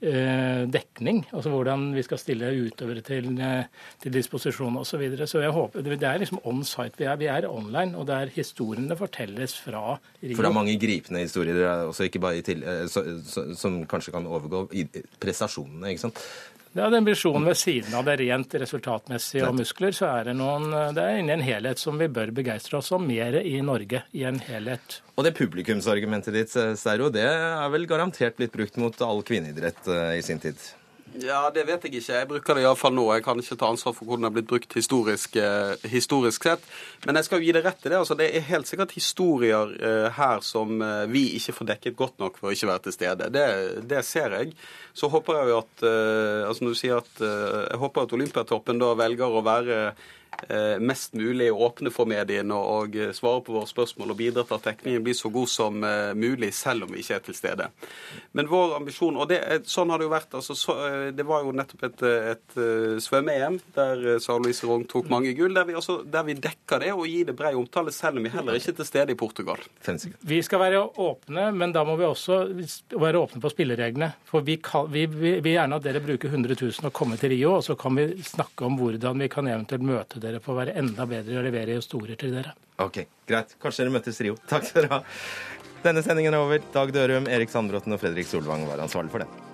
dekning, altså hvordan vi skal stille utøvere til, eh, til disposisjon osv. Så, videre. så jeg håper, det er liksom on site. Vi er, vi er online, og det er historiene fortelles fra Rio. For det er mange gripende historier også, ikke bare til, eh, så, så, som kanskje kan overgå prestasjonene. ikke sant? Ja, den visjonen ved siden av det rent resultatmessige og muskler, så er det noen Det er inni en helhet som vi bør begeistre oss om mer i Norge. I en helhet. Og det publikumsargumentet ditt, eh, Steiro, det er vel garantert blitt brukt mot all kvinneidrett eh, i sin tid? Ja, det vet jeg ikke. Jeg bruker det iallfall nå. Jeg kan ikke ta ansvar for hvordan det er blitt brukt historisk, eh, historisk sett. Men jeg skal jo gi det rett i det. altså Det er helt sikkert historier eh, her som eh, vi ikke får dekket godt nok for å ikke være til stede. Det, det ser jeg. Så håper jeg jo at eh, altså når du sier at eh, Jeg håper at Olympiatoppen da velger å være mest mulig åpne for mediene og eh, svare på våre spørsmål og bidra til at dekningen blir så god som eh, mulig, selv om vi ikke er til stede. Men vår ambisjon, og det, sånn har det jo vært altså, så, eh, Det var jo nettopp et, eh, et eh, svømme-EM der eh, Sara Louise Rogn tok mange gull, der vi, også, der vi dekker det og gir det bred omtale, selv om vi heller ikke er til stede i Portugal. Vi skal være åpne, men da må vi også være åpne på spillereglene. For vi, kan, vi, vi vil gjerne at dere bruker 100 000 og kommer til Rio, og så kan vi snakke om hvordan vi kan eventuelt møte dere for å være enda bedre og levere historier til dere. Ok, greit. Kanskje dere møtes Rio. Takk skal dere ha. Denne sendingen er over. Dag Dørum, Erik Sandbråten og Fredrik Solvang var ansvarlig for den.